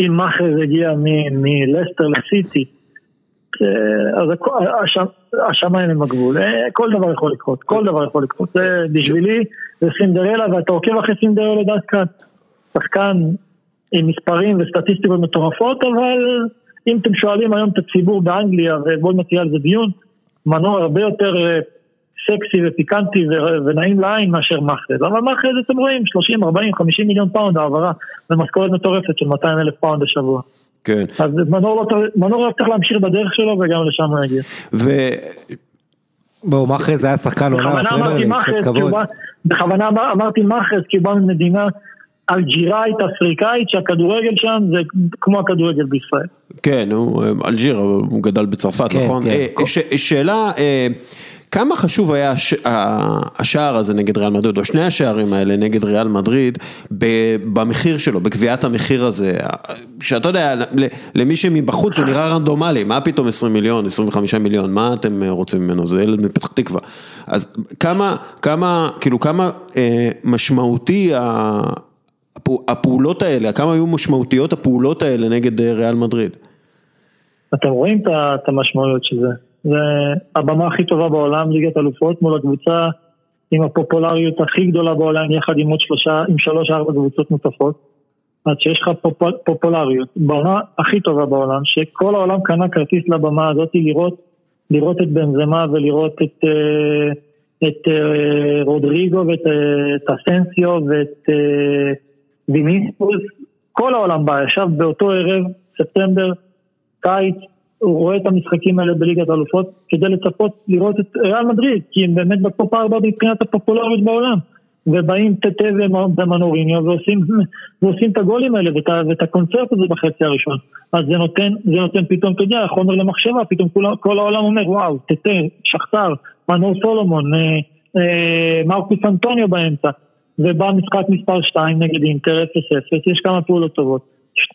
אם מאחרז הגיע מלסטר לסיטי, אז השמיים הם הגבול, כל דבר יכול לקרות, כל דבר יכול לקרות, זה בשבילי, זה סינדרלה ואתה עוקב אחרי סינדרלה דווקא, שחקן עם מספרים וסטטיסטיקות מטורפות, אבל אם אתם שואלים היום את הציבור באנגליה, ובואו נציע על זה דיון, מנור הרבה יותר אה, סקסי ופיקנטי ונעים לעין מאשר מחרז, אבל מחרז אתם רואים 30, 40, 50 מיליון פאונד העברה במשכורת מטורפת של 200 אלף פאונד בשבוע. כן. אז מנור לא צריך להמשיך בדרך שלו וגם לשם הוא יגיע. בואו, מחרז היה שחקן עונה בכוונה אמרתי מחרז, כי הוא בא ממדינה אלג'יראית, אפריקאית, שהכדורגל שם זה כמו הכדורגל בישראל. כן, הוא אלג'יר, הוא גדל בצרפת, כן, נכון? כן. ש, שאלה... כמה חשוב היה הש... השער הזה נגד ריאל מדריד, או שני השערים האלה נגד ריאל מדריד, במחיר שלו, בקביעת המחיר הזה, שאתה יודע, למי שמבחוץ זה נראה רנדומלי, מה פתאום 20 מיליון, 25 מיליון, מה אתם רוצים ממנו, זה ילד מפתח תקווה. אז כמה, כמה, כאילו כמה אה, משמעותי הפעולות האלה, כמה היו משמעותיות הפעולות האלה נגד אה, ריאל מדריד? אתם רואים את המשמעויות של זה. זה הבמה הכי טובה בעולם, ליגת אלופות, מול הקבוצה עם הפופולריות הכי גדולה בעולם, יחד עם עוד שלושה, עם שלוש ארבע קבוצות נוספות. אז שיש לך פופול, פופולריות, במה הכי טובה בעולם, שכל העולם קנה כרטיס לבמה הזאת לראות, לראות את בנזמה ולראות את, אה, את אה, רודריגו ואת את אסנסיו ואת ויניספוס, כל העולם בא, ישב באותו ערב, ספטמבר, קיץ, הוא רואה את המשחקים האלה בליגת האלופות כדי לצפות לראות את ריאל מדריד, כי הם באמת בטופ ארבע מבחינת הפופולריות בעולם. ובאים טטה ומנוריניו ועושים, [laughs] ועושים את הגולים האלה ואת, ואת הקונצרט הזה בחצי הראשון. אז זה נותן, זה נותן פתאום, אתה יודע, חומר למחשבה, פתאום כל, כל העולם אומר, וואו, טטה, שכתר, מנור סולומון, אה, אה, מרקוס אנטוניו באמצע. ובא משחק מספר 2 נגד אינטר 0-0, יש כמה פעולות טובות.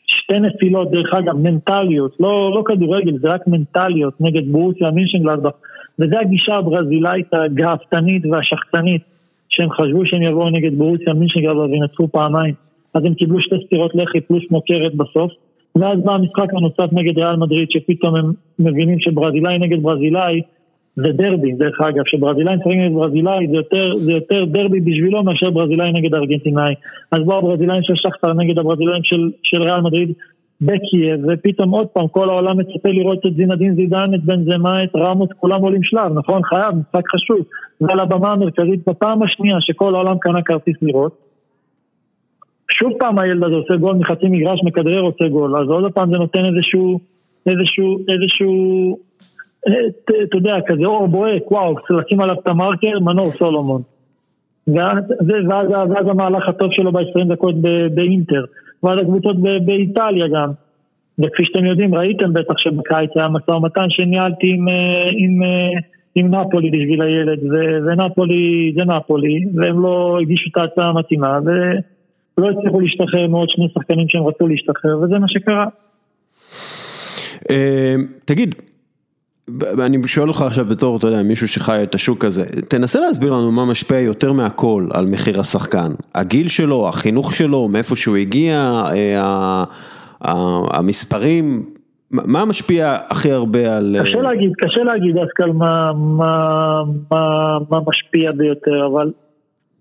שתי נפילות, דרך אגב, מנטליות, לא, לא כדורגל, זה רק מנטליות נגד ברוסיה מינשנגלדבך, וזה הגישה הברזילאית הגאוותנית והשחצנית, שהם חשבו שהם יבואו נגד ברוסיה מינשנגלדבך וינצחו פעמיים, אז הם קיבלו שתי סטירות לחי פלוס מוכרת בסוף, ואז בא המשחק הנוסף נגד ריאל מדריד, שפתאום הם מבינים שברזילאי נגד ברזילאי, זה דרבי, דרך אגב, שברזילאי משחק נגד ברזילאי זה יותר, זה יותר דרבי בשבילו מאשר ברזילאי נגד ארגנטינאי. אז בואו הברזילאים של שכתר נגד הברזילאים של, של ריאל מדריד בקייב, ופתאום עוד פעם כל העולם מצפה לראות את זינדין זידן, את בן זמה, את רמוס, כולם עולים שלב, נכון? חייב, משחק חשוב. ועל הבמה המרכזית בפעם השנייה שכל העולם קנה כרטיס לראות. שוב פעם הילד הזה עושה גול מחצי מגרש, מכדרר עושה גול, אז עוד פעם זה נותן איזשהו, איזשהו, איזשהו אתה יודע, כזה אור בוהק, וואו, לשים עליו את המרקר, מנור סולומון. ואז, ואז, המהלך הטוב שלו ב-20 דקות באינטר, ואז הקבוצות באיטליה גם. וכפי שאתם יודעים, ראיתם בטח שבקיץ היה משא ומתן שניהלתי עם, אה, עם, אה, עם נפולי בשביל הילד, ו, ונפולי זה נפולי, והם לא הגישו את ההצעה המתאימה, ולא הצליחו להשתחרר מעוד שני שחקנים שהם רצו להשתחרר, וזה מה שקרה. אה, תגיד, אני שואל אותך עכשיו בתור, אתה יודע, מישהו שחי את השוק הזה, תנסה להסביר לנו מה משפיע יותר מהכל על מחיר השחקן. הגיל שלו, החינוך שלו, מאיפה שהוא הגיע, אה, המספרים, מה משפיע הכי הרבה על... קשה להגיד, קשה להגיד דווקא מה, מה, מה, מה משפיע ביותר, אבל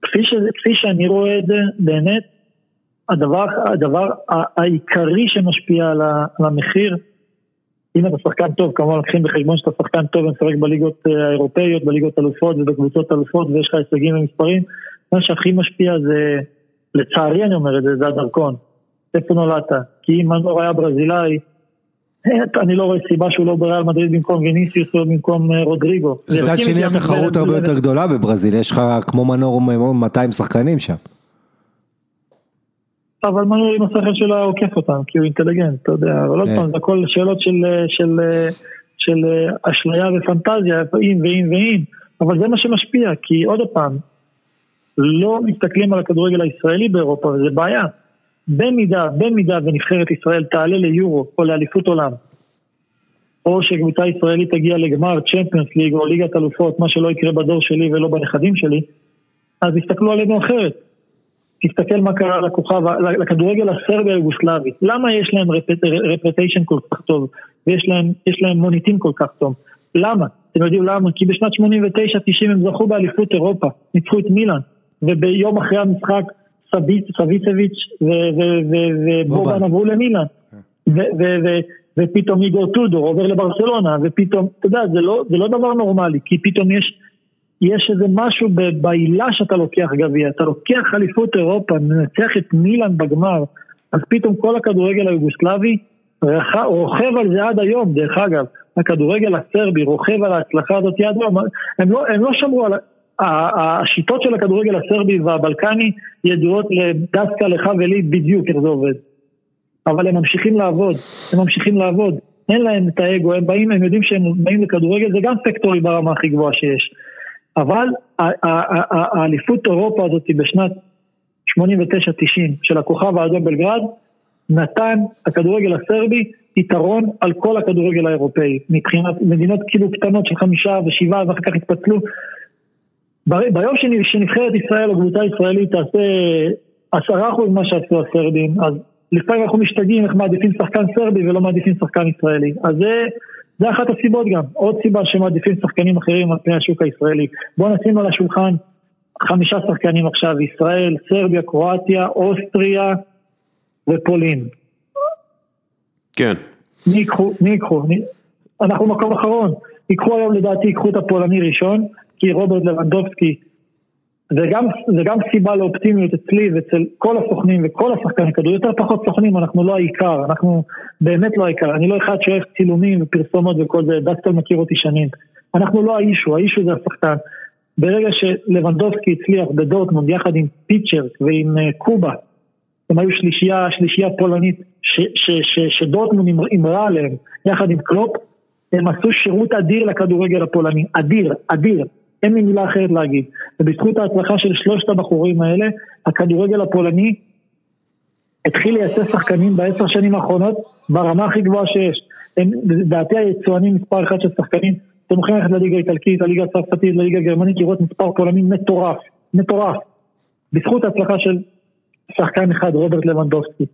כפי, שזה, כפי שאני רואה את זה, באמת, הדבר, הדבר העיקרי שמשפיע על המחיר, אם אתה שחקן טוב, כמובן לוקחים בחשבון שאתה שחקן טוב ומשחק בליגות אה, האירופאיות, בליגות אלופות ובקבוצות אלופות ויש לך הישגים ומספרים, מה שהכי משפיע זה, לצערי אני אומר את זה, זה הדרכון. איפה נולדת? כי אם מנור היה ברזילאי, אה, אני לא רואה סיבה שהוא לא בריאל מדריד במקום ויניסיוס או במקום אה, רודריגו. מצד שני התחרות הרבה יותר גדולה בברזיל, יש לך כמו מנור 200 שחקנים שם. אבל מנוי עם השכל שלו עוקף אותם, כי הוא אינטליגנט, אתה יודע, אבל עוד כן. פעם, זה הכל שאלות של, של, של אשליה ופנטזיה, אם ואם ואם, אבל זה מה שמשפיע, כי עוד פעם, לא מסתכלים על הכדורגל הישראלי באירופה, וזה בעיה. במידה, במידה ונבחרת ישראל תעלה ליורו או לאליפות עולם, או שקבוצה ישראלית תגיע לגמר צ'מפיונס ליג או ליגת אלופות, מה שלא יקרה בדור שלי ולא בנכדים שלי, אז יסתכלו עלינו אחרת. תסתכל מה קרה לכוכב, לכדורגל הסרבי היוגוסלבי. למה יש להם רפטיישן כל כך טוב, ויש להם, להם מוניטין כל כך טוב? למה? אתם יודעים למה? כי בשנת 89-90 הם זכו באליפות אירופה, ניצחו את מילאן, וביום אחרי המשחק סביצביץ' ובובן עברו למילאן. ופתאום איגור טודור עובר לברסלונה, ופתאום, אתה יודע, זה לא, זה לא דבר נורמלי, כי פתאום יש יש איזה משהו בעילה שאתה לוקח גביע, אתה לוקח אליפות אירופה, מנצח את מילאן בגמר, אז פתאום כל הכדורגל היוגוסלבי רוכב על זה עד היום, דרך אגב, הכדורגל הסרבי רוכב על ההצלחה הזאת עד היום, הם לא, הם לא שמרו על... השיטות של הכדורגל הסרבי והבלקני ידועות דווקא לך ולי בדיוק איך זה עובד. אבל הם ממשיכים לעבוד, הם ממשיכים לעבוד. אין להם את האגו, הם באים, הם יודעים שהם באים לכדורגל, זה גם סקטורי ברמה הכי גבוהה שיש. אבל האליפות אירופה הזאת בשנת 89-90 של הכוכב האדום בלגרד, נתן הכדורגל הסרבי יתרון על כל הכדורגל האירופאי, מבחינת מדינות כאילו קטנות של חמישה ושבעה ואחר כך התפצלו. ביום שנבחרת ישראל או קבוצה ישראלית תעשה עשרה אחוז מה שעשו הסרבים, אז לפעמים אנחנו משתגעים איך מעדיפים שחקן סרבי ולא מעדיפים שחקן ישראלי. אז זה, זה אחת הסיבות גם, עוד סיבה שמעדיפים שחקנים אחרים על פני השוק הישראלי. בואו נשים על השולחן חמישה שחקנים עכשיו, ישראל, סרביה, קרואטיה, אוסטריה ופולין. כן. מי ייקחו, מי ייקחו, אנחנו מקום אחרון, ייקחו היום לדעתי, ייקחו את הפולני ראשון, כי רוברט לבנדובסקי זה גם, סיבה לאופטימיות אצלי ואצל כל הסוכנים וכל השחקנים כדור, יותר פחות סוכנים, אנחנו לא העיקר, אנחנו באמת לא העיקר, אני לא אחד שאוהב צילומים ופרסומות וכל זה, דסטל מכיר אותי שנים, אנחנו לא האישו, האישו זה השחקן. ברגע שלבנדובסקי הצליח בדורטמונד יחד עם פישצ'ק ועם אה, קובה, הם היו שלישייה, שלישייה פולנית שדורטמונד אמרה עליהם יחד עם קלופ, הם עשו שירות אדיר לכדורגל הפולני, אדיר, אדיר. אין לי מילה אחרת להגיד. ובזכות ההצלחה של שלושת הבחורים האלה, הכדורגל הפולני התחיל לייצר שחקנים בעשר שנים האחרונות ברמה הכי גבוהה שיש. הם לדעתי היצואנים מספר אחד של שחקנים, אתם יכולים ללכת לליגה האיטלקית, לליגה הצרפתית, לליגה הגרמנית, לראות מספר פולני מטורף, מטורף. בזכות ההצלחה של שחקן אחד, רוברט לבנדובסקי.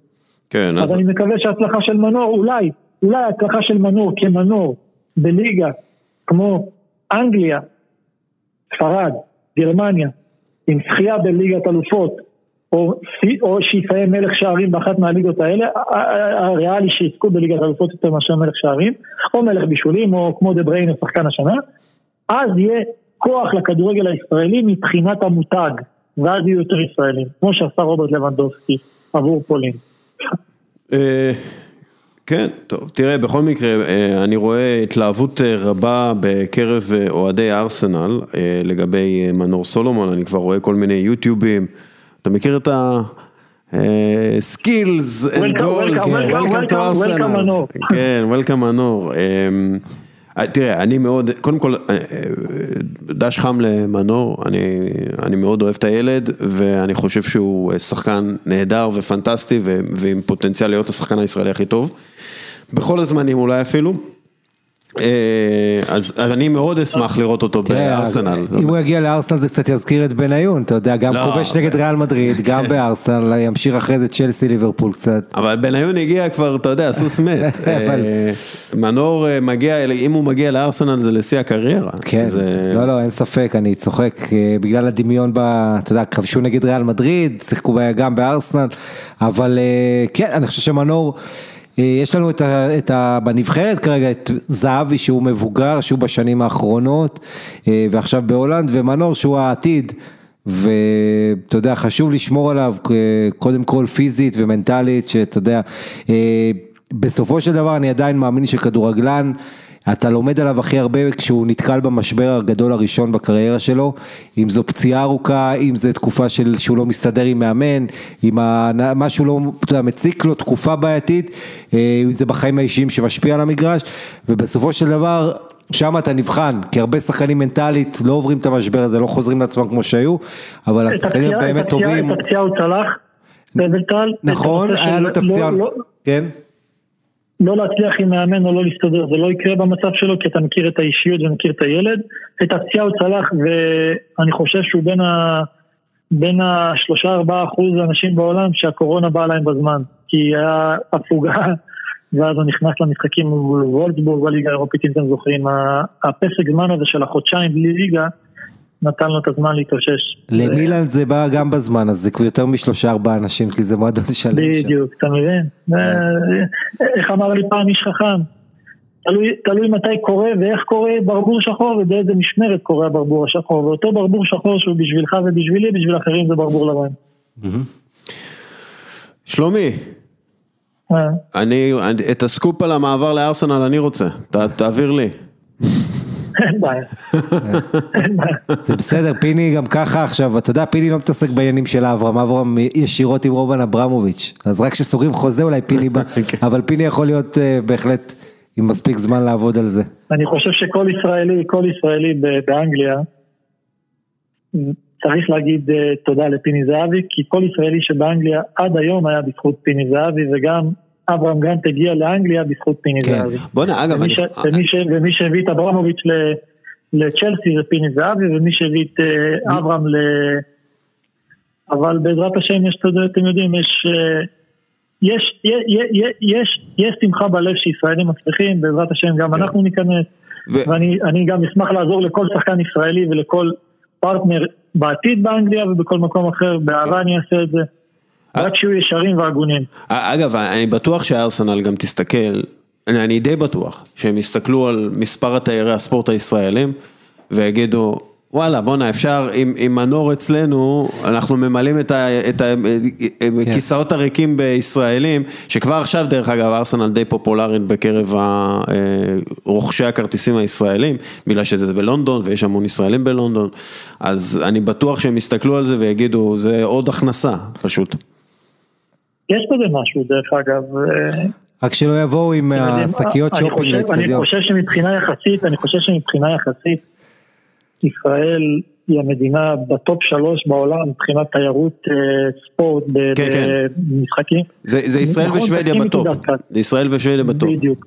כן, אז... אז אני מקווה שההצלחה של מנור, אולי, אולי ההצלחה של מנור כמנור בליגה כמו אנגליה, ספרד, גרמניה, עם זכייה בליגת אלופות, או, או שיסיים מלך שערים באחת מהליגות האלה, הריאלי שיזכו בליגת אלופות יותר מאשר מלך שערים, או מלך בישולים, או כמו דה בריינר שחקן השנה, אז יהיה כוח לכדורגל הישראלי מבחינת המותג, ואז יהיו יותר ישראלים, כמו שעשה רוברט לבנדובסקי עבור פולין. כן, טוב, תראה, בכל מקרה, אה, אני רואה התלהבות אה, רבה בקרב אה, אוהדי ארסנל לגבי מנור סולומון, אני כבר רואה כל מיני יוטיובים, אתה מכיר את ה... skills and goals, welcome to Arsenal, כן, welcome מנור. תראה, אני מאוד, קודם כל, דש חם למנור, אני, אני מאוד אוהב את הילד, ואני חושב שהוא שחקן נהדר ופנטסטי, ועם פוטנציאל להיות השחקן הישראלי הכי טוב. בכל הזמנים אולי אפילו. אה, אז אני מאוד אשמח לראות אותו בארסנל. אם הוא יגיע לארסנל זה קצת יזכיר את בניון, אתה יודע, גם לא, כובש נגד ריאל מדריד, גם [laughs] בארסנל, ימשיך אחרי זה צ'לסי ליברפול קצת. אבל בניון הגיע כבר, אתה יודע, סוס מת. [laughs] אה, מנור אה, מגיע, אם הוא מגיע לארסנל זה לשיא הקריירה. כן, לא, לא, אין ספק, אני צוחק, בגלל הדמיון, אתה יודע, כבשו נגד ריאל מדריד, שיחקו גם בארסנל, אבל כן, אני חושב שמנור... אה, יש לנו את ה, את ה, בנבחרת כרגע את זהבי שהוא מבוגר, שהוא בשנים האחרונות, אה, ועכשיו בהולנד, ומנור שהוא העתיד. ואתה יודע, חשוב לשמור עליו אה, קודם כל פיזית ומנטלית, שאתה יודע, בסופו של דבר אני עדיין מאמין שכדורגלן, אתה לומד עליו הכי הרבה כשהוא נתקל במשבר הגדול הראשון בקריירה שלו, אם זו פציעה ארוכה, אם זו תקופה של, שהוא לא מסתדר עם מאמן, אם משהו לא, יודע, מציק לו, תקופה בעייתית, אה, אם זה בחיים האישיים שמשפיע על המגרש, ובסופו של דבר, שם אתה נבחן, כי הרבה שחקנים מנטלית לא עוברים את המשבר הזה, לא חוזרים לעצמם כמו שהיו, אבל השחקנים באמת טובים. את הפציעה הוא צלח, נכון, היה לו את הפציעה, לא- לא- כן. לא להצליח עם מאמן או לא להסתדר, זה לא יקרה במצב שלו כי אתה מכיר את האישיות ומכיר את הילד. את הפציעה הוא צלח ואני חושב שהוא בין, ה... בין השלושה ארבעה אחוז האנשים בעולם שהקורונה באה להם בזמן. כי היה הפוגה [laughs] ואז הוא נכנס למשחקים וולטבורג בליגה האירופית אם אתם זוכרים. הפסק זמן הזה של החודשיים בלי ליגה נתן לו את הזמן להתאושש. למילן זה בא גם בזמן, אז זה כבר יותר משלושה ארבעה אנשים, כי זה מועדון שלם. בדיוק, אתה מבין? איך אמר לי פעם איש חכם? תלוי מתי קורה ואיך קורה ברבור שחור ובאיזה משמרת קורה הברבור השחור. ואותו ברבור שחור שהוא בשבילך ובשבילי, בשביל אחרים זה ברבור לבן. שלומי. אה, אני, את הסקופ על המעבר לארסנל אני רוצה, ת, תעביר לי. אין בעיה. זה בסדר, פיני גם ככה עכשיו, אתה יודע, פיני לא מתעסק בעניינים של אברהם, אברהם ישירות עם רובן אברמוביץ', אז רק כשסוגרים חוזה אולי פיני בא, [laughs] אבל פיני יכול להיות אה, בהחלט עם מספיק זמן לעבוד על זה. אני חושב שכל ישראלי, כל ישראלי ב- באנגליה צריך להגיד אה, תודה לפיני זהבי, כי כל ישראלי שבאנגליה עד היום היה בזכות פיני זהבי, וגם אברהם גרנט הגיע לאנגליה בזכות פיני כן. זהבי. בוא'נה, אגב, ומי, אני... ש, ומי, ש, ומי שהביא את אברמוביץ' ל- לצ'לסי זה פיני זהבי, ומי שהביא את אה, אברהם ל... אבל בעזרת השם יש, אתם יודעים, יש... אה, יש, יש, יש, יש, שמחה בלב שישראלים מצליחים, בעזרת השם גם כן. אנחנו ניכנס, ו- ואני אני גם אשמח לעזור לכל שחקן ישראלי ולכל פרטנר בעתיד באנגליה ובכל מקום אחר, באהבה אני אעשה את זה. רק שיהיו ישרים והגונים. אגב, אני בטוח שארסנל גם תסתכל, אני, אני די בטוח, שהם יסתכלו על מספר התיירי הספורט הישראלים ויגידו, וואלה בואנה אפשר, עם, עם מנור אצלנו, אנחנו ממלאים את, ה, את הכיסאות הריקים בישראלים, שכבר עכשיו דרך אגב ארסנל די פופולרית בקרב ה- אה, רוכשי הכרטיסים הישראלים, בגלל שזה בלונדון ויש המון ישראלים בלונדון, אז אני בטוח שהם יסתכלו על זה ויגידו, זה עוד הכנסה פשוט. יש בזה משהו דרך אגב. אה, רק שלא יבואו עם השקיות אני שופינג חושב- אני לאצטדיון. חושב שמבחינה יחסית, אני חושב שמבחינה יחסית, ישראל היא המדינה בטופ שלוש בעולם מבחינת תיירות אה, ספורט כן, כן. במשחקים. זה, זה ישראל נכון, ושוודיה בטופ. זה ישראל ושוודיה בטופ. בדיוק.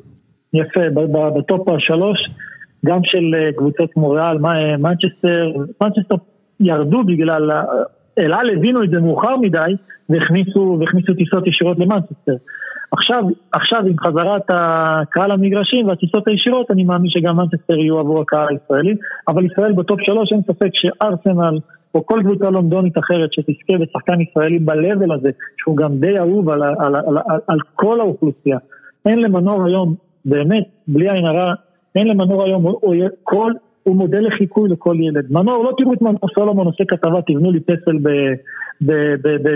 יפה, ב- ב- בטופ השלוש, גם של אה, קבוצות כמו ריאל, מה- מנצ'סטר, מנצ'סטר ירדו בגלל, אל על הבינו את זה מאוחר מדי, והכניסו, והכניסו טיסות ישירות למנצ'סטר. עכשיו, עכשיו עם חזרת הקהל למגרשים והטיסות הישירות, אני מאמין שגם מנצ'סטר יהיו עבור הקהל הישראלי, אבל ישראל בטופ שלוש, אין ספק שארסנל, או כל קבוצה לונדונית אחרת שתזכה בשחקן ישראלי ב-level הזה, שהוא גם די אהוב על, על, על, על, על כל האוכלוסייה. אין למנור היום, באמת, בלי עין הרע, אין למנור היום, כל, הוא מודל לחיקוי לכל ילד. מנור, לא תראו את מנור סולומון עושה כתבה, תבנו לי פסל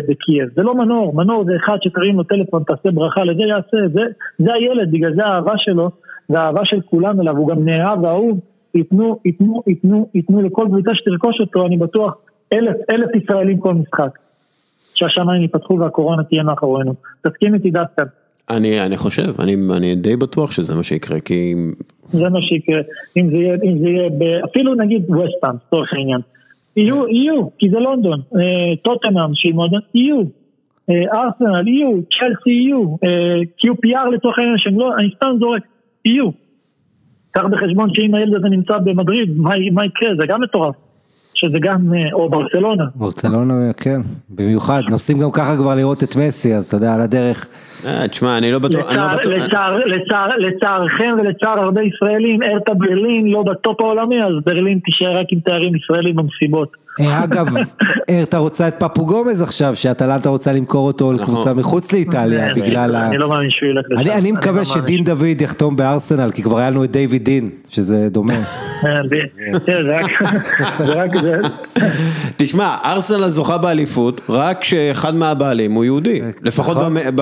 בקייב. זה לא מנור, מנור זה אחד שתרים לו טלפון, תעשה ברכה, לזה יעשה, זה, זה הילד, בגלל זה האהבה שלו, והאהבה של כולם אליו, הוא גם נאהב ואהוב. ייתנו, ייתנו, ייתנו, ייתנו לכל קבוצה שתרכוש אותו, אני בטוח, אלף, אלף ישראלים כל משחק. שהשמיים ייפתחו והקורונה תהיה מאחורינו. תסכים איתי דווקא, אני, אני חושב, אני, אני די בטוח שזה מה שיקרה, כי זה מה שיקרה. אם זה יהיה, אם זה יהיה, ב- אפילו נגיד ווסטהאם, לצורך העניין. יהיו, יהיו, כי זה לונדון. אה, טוטנאם, שהיא מועדון, יהיו. אה, ארסנל, יהיו. צ'לסי, יהיו. אה, QPR לצורך העניין, שהם לא, אני סתם זורק, יהיו. קח בחשבון שאם הילד הזה נמצא במדריד, מה, יקרה? זה גם מטורף. שזה גם, אה, או ברצלונה. ברצלונה, כן, במיוחד, נוסעים גם ככה כבר לראות את מסי, אז אתה יודע, על הדרך. אה, תשמע, אני לא בטוח, אני לא לצערכם ולצער הרבה ישראלים, ארטה ברלין לא בטופ העולמי, אז ברלין תישאר רק עם תארים ישראלים במסיבות. אה, אגב, אתה רוצה את פפו גומז עכשיו, שאטלנטה רוצה למכור אותו לקבוצה מחוץ לאיטליה, בגלל ה... אני לא מאמין שהוא ילך לשם. אני, לא מקווה. שדין דוד יחתום בארסנל, כי כבר היה לנו את דיוויד דין, שזה דומה. אה, זה, תשמע, ארסנל זוכה באליפות, רק שאחד מהבעלים הוא יהודי,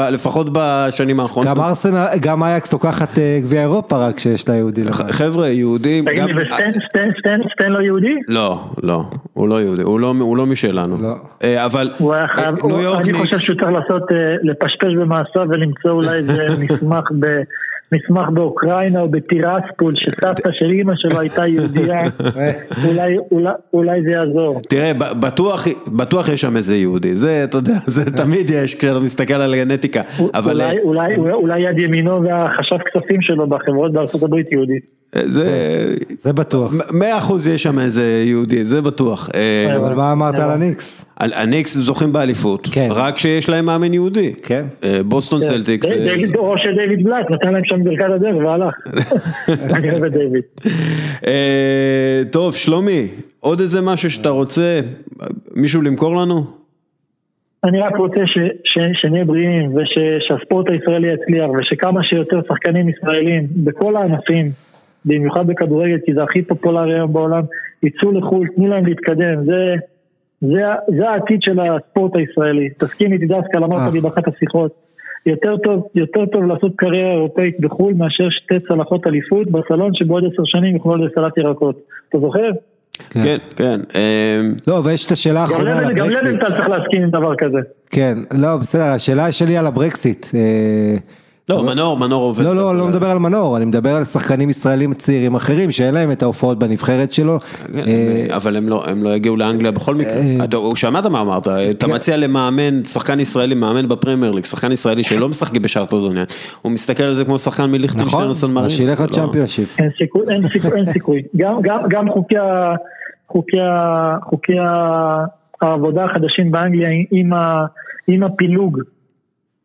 לפחות לפחות בשנים האחרונות. גם ארסנל, גם אייקס לוקחת אה, גביע אירופה רק שיש לה יהודי. חבר'ה, יהודים, תגיד. לי, וסטן, סטן, סטן, סטן לא יהודי? לא, לא, הוא לא יהודי, הוא לא, הוא לא משלנו. לא. אה, אבל אה, ניו יורק אני חושב שהוא צריך לעשות, לפשפש במעשיו ולמצוא אולי איזה [laughs] מסמך ב... מסמך באוקראינה או בטירספול שסבתא של אימא שלו הייתה יהודייה, [laughs] אולי, אולי, אולי זה יעזור. תראה, ב- בטוח, בטוח יש שם איזה יהודי, זה, אתה יודע, זה תמיד יש כשאתה מסתכל על הגנטיקה, אבל אולי, אה, אולי, אולי, אולי יד ימינו והחשב כספים שלו בחברות בארצות הברית יהודי. אה, זה, זה בטוח. מאה אחוז יש שם איזה יהודי, זה בטוח. אה, אבל מה אמרת על הניקס? הניקס זוכים באליפות, כן. רק שיש להם מאמן יהודי. כן. אה, בוסטון סלטיקס. אה, דיוויד, או שדיוויד בלאט נתן להם שם ברכת הדרך והלך. [laughs] אני אוהב את דיוויד. אה, טוב, שלומי, עוד איזה משהו שאתה רוצה, מישהו למכור לנו? אני רק רוצה ש, ש, שנהיה בריאים ושהספורט הישראלי יצליח ושכמה שיותר שחקנים ישראלים בכל הענפים, במיוחד בכדורגל כי זה הכי פופולרי היום בעולם, יצאו לחו"ל, תנו להם להתקדם, זה, זה, זה העתיד של הספורט הישראלי. תסכים איתי דווקא, אה. אמרת לי באחת השיחות, יותר טוב, יותר טוב לעשות קריירה אירופאית בחו"ל מאשר שתי צלחות אליפות בסלון שבעוד עשר שנים יוכלו לסלט ירקות. אתה זוכר? כן, כן. אמ, לא, ויש את השאלה האחרונה על לבן- גם הברקסיט. לבנטל צריך להסכים עם דבר כזה. כן, לא, בסדר, השאלה שלי על הברקסיט. אה, לא, מנור, מנור עובד. לא, לא, אני לא מדבר על מנור, אני מדבר על שחקנים ישראלים צעירים אחרים שאין להם את ההופעות בנבחרת שלו. כן, אה, אבל הם לא, הם לא יגיעו לאנגליה בכל מקרה. אתה- הוא שמעת מה אמרת, אתה כן. מציע למאמן, שחקן ישראלי, מאמן בפרמייר ליג, שחקן ישראלי שלא משחק בשארטו דוניה, הוא מסתכל על זה כמו שחקן מליכטנשטיין נכון, או סן מרינו. אז שילך לא- לצ'מפיונשיפ. אין סיכוי, אין סיכוי. גם, חוקי, העבודה החדשים באנגליה עם הפילוג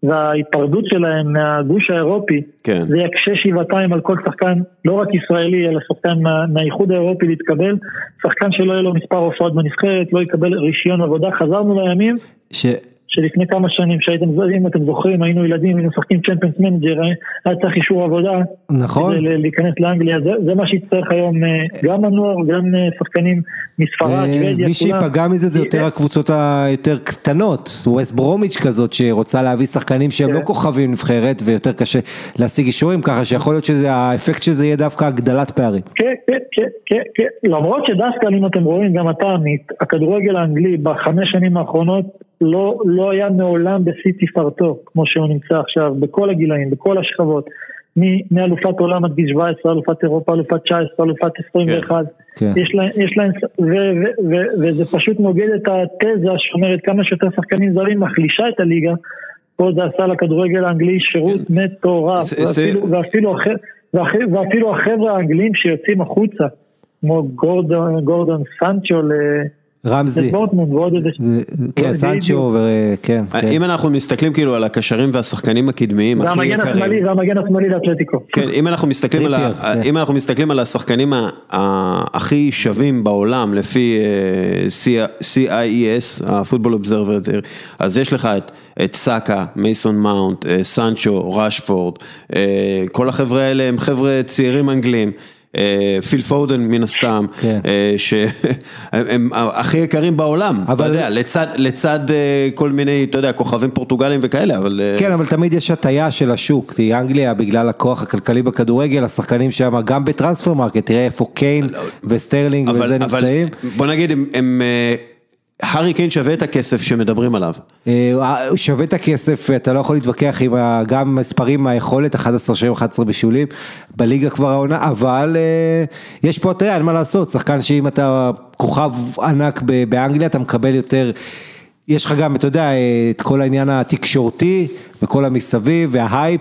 וההיפרדות שלהם מהגוש האירופי, כן. זה יקשה שבעתיים על כל שחקן, לא רק ישראלי, אלא שחקן מה, מהאיחוד האירופי להתקבל, שחקן שלא יהיה לו מספר הופעות בנבחרת, לא יקבל רישיון עבודה, חזרנו לימים. ש- שלפני כמה שנים שהייתם, אם אתם זוכרים, היינו ילדים, היינו משחקים Champions Manager, היה צריך אישור עבודה. נכון. כדי להיכנס לאנגליה, זה, זה מה שיצטרך היום אה, גם הנוער, גם אה, שחקנים מספרד, אה, שוודיה, מי שייפגע מזה זה יותר הקבוצות היותר קטנות, ווסט ברומיץ' כזאת שרוצה להביא שחקנים שהם כן. לא כוכבים נבחרת ויותר קשה להשיג אישורים ככה שיכול להיות שהאפקט של זה יהיה דווקא הגדלת פערים. כן, כן, כן, כן, כן, למרות שדווקא אם אתם רואים, גם אתה עמית, הכדורגל האנגלי בחמש שנים האחרונות לא, לא היה מעולם בשיא תפארתו, כמו שהוא נמצא עכשיו, בכל הגילאים, בכל השכבות. מאלופת עולם עד גיל 17, אלופת אירופה, אלופת 19, אלופת 21. כן. יש להם, יש להם, ו, ו, ו, וזה פשוט נוגד את התזה שאומרת כמה שיותר שחקנים זרים מחלישה את הליגה. פה זה עשה לכדורגל האנגלי שירות מטורף, זה- זה- ואפילו, ואפילו, הח- ואח- ואפילו החבר'ה האנגלים שיוצאים החוצה, כמו גורדון, גורדון סנצ'ו רמזי, כן. סנצ'ו, וכן, כן. אם אנחנו מסתכלים כאילו על הקשרים והשחקנים הקדמיים הכי יקרים, והמגן השמאלי לאתלטיקו. כן, אם אנחנו מסתכלים על, כן. אם אנחנו מסתכלים על השחקנים הכי שווים בעולם לפי אה, CIES, ה-Football Observer, אז יש לך את, את סאקה, מייסון מאונט, אה, סנצ'ו, ראשפורד, אה, כל החבר'ה האלה הם חבר'ה צעירים אנגלים. אה, פיל פודן מן הסתם, כן. אה, שהם הם [laughs] הכי יקרים בעולם. אתה יודע, לצד, לצד אה, כל מיני, אתה יודע, כוכבים פורטוגלים וכאלה, אבל... כן, אבל תמיד יש הטיה של השוק, כי אנגליה בגלל הכוח הכלכלי בכדורגל, השחקנים שם גם ב Transfermarkt, תראה איפה קיין וסטרלינג אבל, וזה נמצאים. בוא נגיד, הם, הארי קיין שווה את הכסף שמדברים עליו. אה, הוא שווה את הכסף, אתה לא יכול להתווכח עם גם מספרים מהיכולת, 11 שערים, 11 בישולים, בליגה כבר העונה, אבל אה, יש פה הטריה, אין מה לעשות, שחקן שאם אתה כוכב ענק באנגליה, אתה מקבל יותר, יש לך גם, אתה יודע, אה, את כל העניין התקשורתי, וכל המסביב, וההייפ.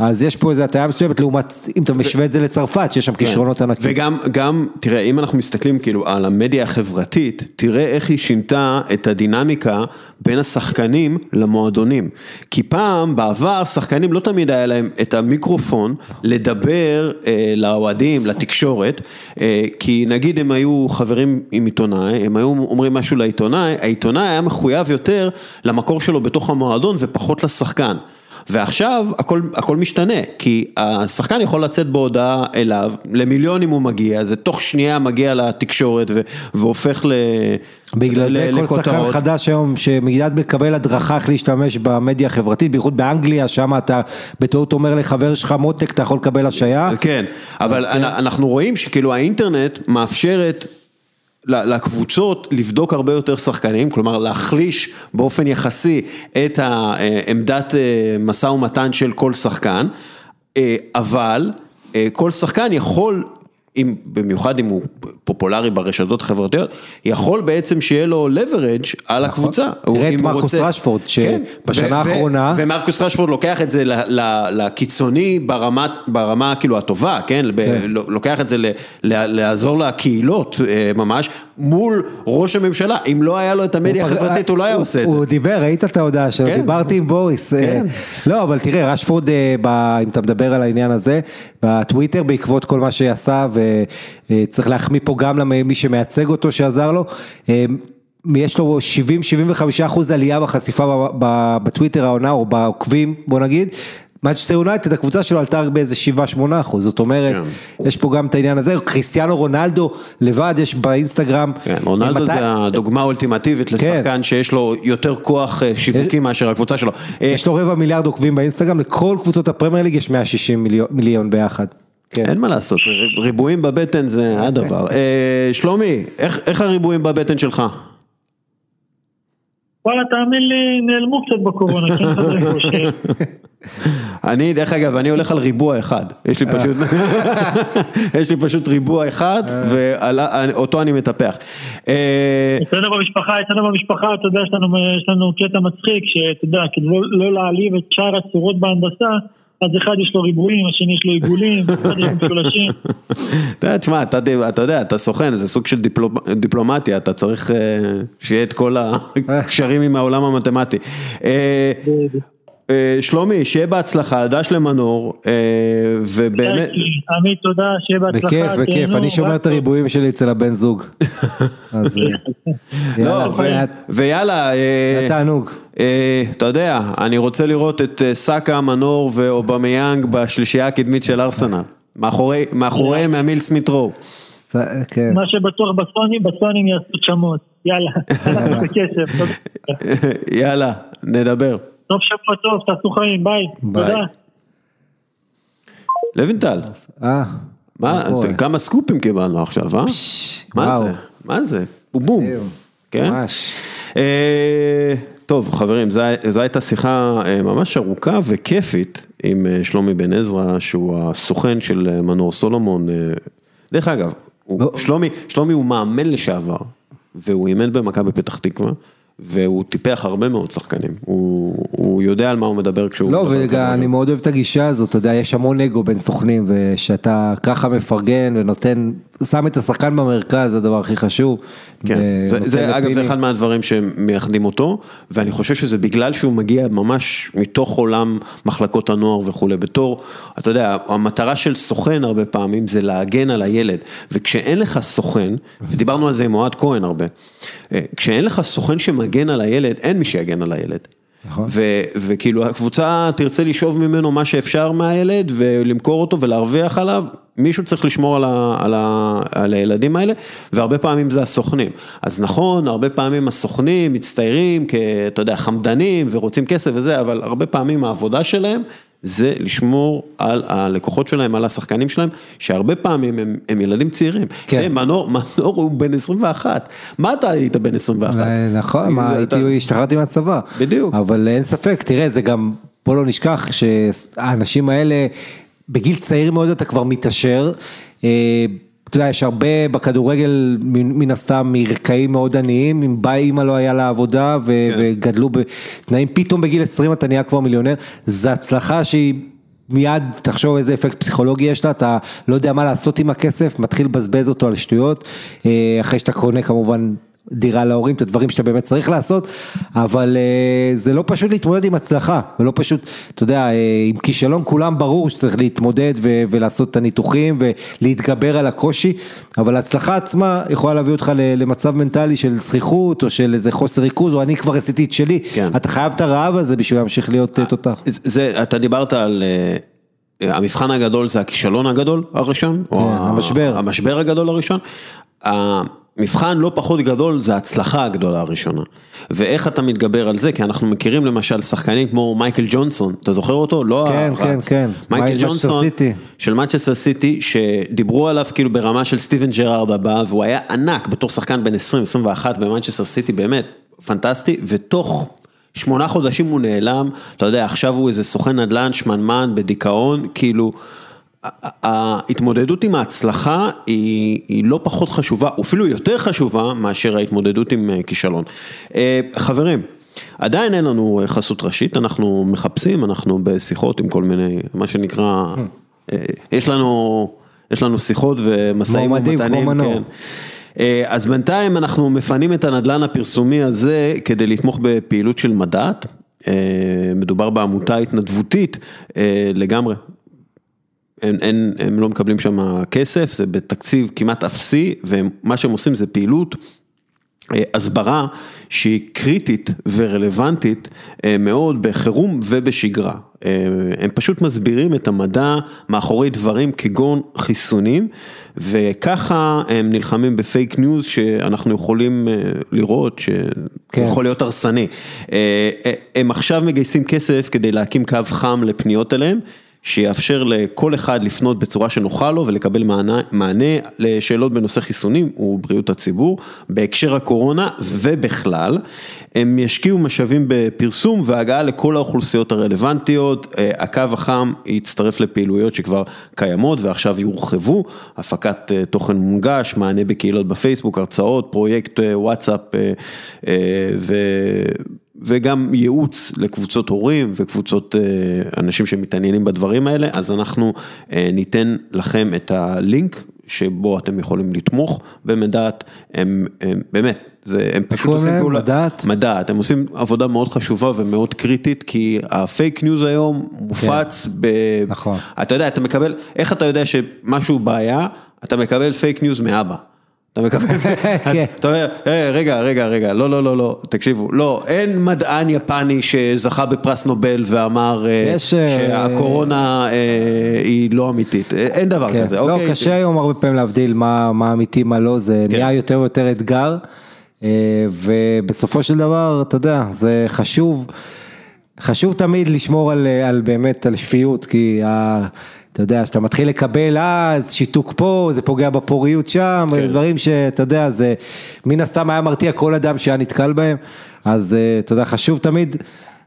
אז יש פה איזו הטעיה מסוימת, לעומת, אם אתה משווה את זה לצרפת, שיש שם כישרונות ענקים. וגם, גם, תראה, אם אנחנו מסתכלים כאילו על המדיה החברתית, תראה איך היא שינתה את הדינמיקה בין השחקנים למועדונים. כי פעם, בעבר, שחקנים לא תמיד היה להם את המיקרופון לדבר אה, לאוהדים, לתקשורת, אה, כי נגיד הם היו חברים עם עיתונאי, הם היו אומרים משהו לעיתונאי, העיתונאי היה מחויב יותר למקור שלו בתוך המועדון ופחות לשחקן. ועכשיו הכל, הכל משתנה, כי השחקן יכול לצאת בהודעה אליו, למיליון אם הוא מגיע, זה תוך שנייה מגיע לתקשורת ו, והופך ל... בגלל ל- זה כל שחקן. חדש היום שמיד מקבל הדרכה איך להשתמש במדיה החברתית, בייחוד באנגליה, שם אתה בטעות אומר לחבר שלך מותק, אתה יכול לקבל השעיה. כן, אבל כן. אנחנו רואים שכאילו האינטרנט מאפשרת לקבוצות לבדוק הרבה יותר שחקנים, כלומר להחליש באופן יחסי את העמדת אה, משא ומתן של כל שחקן, אה, אבל אה, כל שחקן יכול, אם, במיוחד אם הוא פופולרי ברשתות החברתיות, יכול בעצם שיהיה לו leverage על הקבוצה. הוא- תראה את הוא מרקוס רוצה- רשפורד, כן. שבשנה ו- האחרונה- ומרקוס רשפורד לוקח את זה לקיצוני ברמה, ברמה כאילו הטובה, כן? ב- לוקח את זה ל- ל- לעזור לקהילות אה, ממש, מול ראש הממשלה, אם לא היה לו את המדיה החברתית הוא לא היה עושה את זה. הוא דיבר, ראית את ההודעה שלו, כן. דיברתי עם בוריס. אה, כן. לא, אבל תראה, רשפורד, אה, אם אתה מדבר על העניין הזה, בטוויטר, בעקבות כל מה שעשה, וצריך להחמיא פה גם למי שמייצג אותו, שעזר לו. אה, יש לו 70-75 אחוז עלייה בחשיפה בטוויטר העונה, או בעוקבים, בוא נגיד. מנצ'סטר יונייטד, הקבוצה שלו עלתה באיזה 7-8 אחוז, זאת אומרת, כן. יש פה גם את העניין הזה, קריסטיאנו רונלדו לבד יש באינסטגרם. כן, רונלדו מתי- זה הדוגמה האולטימטיבית לשחקן שיש לו יותר כוח אה, שיווקי מאשר הקבוצה שלו. יש לו רבע מיליארד עוקבים באינסטגרם, לכל קבוצות הפרמייר ליג יש 160 מיליון, מיליון ביחד. כן. אין מה לעשות, ריבועים בבטן זה הדבר. אה, שלומי, איך איך הריבועים בבטן שלך? וואלה, תאמין לי, נעלמו קצת בקורונה, כן כושר. [laughs] אני, דרך אגב, אני הולך על ריבוע אחד, יש לי פשוט, [laughs] יש לי פשוט ריבוע אחד, ואותו אני מטפח. אה, אצלנו במשפחה, אצלנו במשפחה, אתה יודע, יש לנו, יש לנו קטע מצחיק, שאתה יודע, כדי לא, לא להעליב את שאר הצורות בהנדסה, אז אחד יש לו ריבועים, השני יש לו עיגולים, [laughs] אחד יש לו משולשים. אתה יודע, תשמע, אתה אתה יודע, אתה סוכן, זה סוג של דיפלומ- דיפלומטיה, אתה צריך אה, שיהיה את כל הקשרים עם העולם המתמטי. אה, אה, שלומי, שיהיה בהצלחה, דש למנור, ובאמת, עמית, תודה, שיהיה בהצלחה. בכיף, בכיף, אני שומר רק את הריבועים שלי אצל הבן זוג. [laughs] אז לא, יאללה, זה ויאללה, תענוג. אה, אתה יודע, אני רוצה לראות את אה, סאקה, מנור ואובמיאנג בשלישייה הקדמית של ארסנל. מאחורי- מאחוריהם אמיל סמית רו. כן. מה שבטוח בסונים, בסונים יעשו שמות. יאללה. [laughs] יאללה, נדבר. טוב שבוע טוב, תעשו חיים, ביי. תודה. לוינטל, אה, מה? כמה סקופים קיבלנו עכשיו, אה? מה. זה? מה זה? בום כן? ממש. טוב חברים, זו זו הייתה שיחה אה, ממש ארוכה וכיפית עם אה, שלומי בן עזרא, שהוא הסוכן של אה, מנור סולומון. דרך אגב, הוא- לא. שלומי, שלומי הוא מאמן לשעבר, והוא אימן במכבי פתח תקווה, והוא טיפח הרבה מאוד שחקנים, הוא, הוא יודע על מה הוא מדבר כשהוא... לא, מדבר וגם כרגע. אני מאוד אוהב את הגישה הזאת, אתה יודע, יש המון אגו בין סוכנים, ושאתה ככה מפרגן ונותן, שם את השחקן במרכז, זה הדבר הכי חשוב. כן, זה, ונותן זה אגב זה אחד מהדברים שמייחדים אותו, ואני חושב שזה בגלל שהוא מגיע ממש מתוך עולם מחלקות הנוער וכולי, בתור, אתה יודע, המטרה של סוכן הרבה פעמים זה להגן על הילד, וכשאין לך סוכן, ודיברנו על זה עם אוהד כהן הרבה, אה, כשאין לך סוכן שמגן על הילד, אין מי שיגן על הילד. נכון. ו- וכאילו הקבוצה תרצה לשאוב ממנו מה שאפשר מהילד ולמכור אותו ולהרוויח עליו, מישהו צריך לשמור על, ה- על, ה- על הילדים האלה, והרבה פעמים זה הסוכנים. אז נכון, הרבה פעמים הסוכנים מצטיירים כ... אתה יודע, חמדנים ורוצים כסף וזה, אבל הרבה פעמים העבודה שלהם זה לשמור על הלקוחות שלהם, על השחקנים שלהם, שהרבה פעמים הם, הם ילדים צעירים. כן. תראה, מנור, מנור הוא בן 21, מה אתה היית בן 21? אה, נכון, מה, אתה- הייתי, השתחררתי מהצבא. בדיוק. אבל אין ספק, תראה, זה גם, בוא לא נשכח שהאנשים האלה, בגיל צעיר מאוד אתה כבר מתעשר. אה, אתה יודע, יש הרבה בכדורגל, מן הסתם, מרקעים מאוד עניים, אם בא אימא לא היה לעבודה ו- כן. וגדלו בתנאים, פתאום בגיל 20 אתה נהיה כבר מיליונר, זו הצלחה שהיא... מיד תחשוב איזה אפקט פסיכולוגי יש לה, אתה לא יודע מה לעשות עם הכסף, מתחיל לבזבז אותו על שטויות, אה, אחרי שאתה קונה כמובן דירה להורים, את הדברים שאתה באמת צריך לעשות, אבל אה, זה לא פשוט להתמודד עם הצלחה, ולא פשוט, אתה יודע, אה, עם כישלון כולם ברור שצריך להתמודד ו- ולעשות את הניתוחים ולהתגבר על הקושי, אבל ההצלחה עצמה יכולה להביא אותך למצב מנטלי של זכיחות או של איזה חוסר ריכוז, או אני כבר עשיתי את שלי, כן. אתה חייב את הרעב הזה בשביל להמשיך להיות אה, תותח. זה, אתה דיברת על המבחן הגדול זה הכישלון הגדול הראשון, או ה- המשבר. המשבר הגדול הראשון. המבחן לא פחות גדול זה ההצלחה הגדולה הראשונה. ואיך אתה מתגבר על זה, כי אנחנו מכירים למשל שחקנים כמו מייקל ג'ונסון, אתה זוכר אותו? לא כן, הרץ. כן, כן. מייקל ג'ונסון. של מנצ'סטר סיטי, שדיברו עליו כאילו ברמה של סטיבן ג'רארד הבא, והוא היה ענק בתור שחקן בן 20-21 במנצ'סטר סיטי, באמת פנטסטי, ותוך שמונה חודשים הוא נעלם, אתה יודע, עכשיו הוא איזה סוכן נדל"ן, שמנמן, בדיכאון, כאילו, ההתמודדות עם ההצלחה היא, היא לא פחות חשובה, אפילו יותר חשובה מאשר ההתמודדות עם אה, כישלון. אה, חברים, עדיין אין לנו אה, חסות ראשית, אנחנו מחפשים, אנחנו בשיחות עם כל מיני, מה שנקרא, יש לנו, יש לנו שיחות ומשאים מועמדים, כמו ומתנים, מנור. כן. אז בינתיים אנחנו מפנים את הנדלן הפרסומי הזה כדי לתמוך בפעילות של מדעת. מדובר בעמותה התנדבותית לגמרי. הם, הם, הם לא מקבלים שם כסף, זה בתקציב כמעט אפסי, ומה שהם עושים זה פעילות, אה, הסברה, שהיא קריטית ורלוונטית אה, מאוד בחירום ובשגרה. אה, הם פשוט מסבירים את המדע מאחורי דברים כגון חיסונים, וככה הם נלחמים בפייק ניוז שאנחנו יכולים לראות שיכול כן. להיות הרסני. הם עכשיו מגייסים כסף כדי להקים קו חם לפניות אליהם. שיאפשר לכל אחד לפנות בצורה שנוחה לו ולקבל מענה, מענה לשאלות בנושא חיסונים ובריאות הציבור בהקשר הקורונה ובכלל. הם ישקיעו משאבים בפרסום והגעה לכל האוכלוסיות הרלוונטיות, אה, הקו החם יצטרף לפעילויות שכבר קיימות ועכשיו יורחבו, הפקת אה, תוכן מונגש, מענה בקהילות בפייסבוק, הרצאות, פרויקט אה, וואטסאפ ו... וגם ייעוץ לקבוצות הורים וקבוצות אנשים שמתעניינים בדברים האלה, אז אנחנו ניתן לכם את הלינק שבו אתם יכולים לתמוך במדעת, הם, הם באמת, זה, הם פשוט עושים? פעולה, מדעת? מדעת, הם עושים עבודה מאוד חשובה ומאוד קריטית, כי הפייק ניוז היום מופץ ב... נכון. אתה יודע, אתה מקבל, איך אתה יודע שמשהו בעיה, אתה מקבל fake news מאבא. אתה מקבל, [laughs] כן. אתה אומר, "אה, רגע, רגע, רגע, לא, לא, לא, לא, תקשיבו, לא, אין מדען יפני שזכה בפרס נובל ואמר אה, אה, שהקורונה היא לא אמיתית, אין דבר כן. כזה, לא, אוקיי? קשה היום הרבה פעמים להבדיל מה, אמיתי, מה לא, זה כן. נהיה יותר ויותר אתגר, ובסופו של דבר, אתה יודע, זה חשוב, חשוב תמיד לשמור על, על באמת, על שפיות, כי ה... אתה יודע, שאתה מתחיל לקבל, אה, אז שיתוק פה, זה פוגע בפוריות שם, כן. דברים שאתה יודע, זה מן הסתם היה מרתיע כל אדם שהיה נתקל בהם, אז אה, אתה יודע, חשוב תמיד,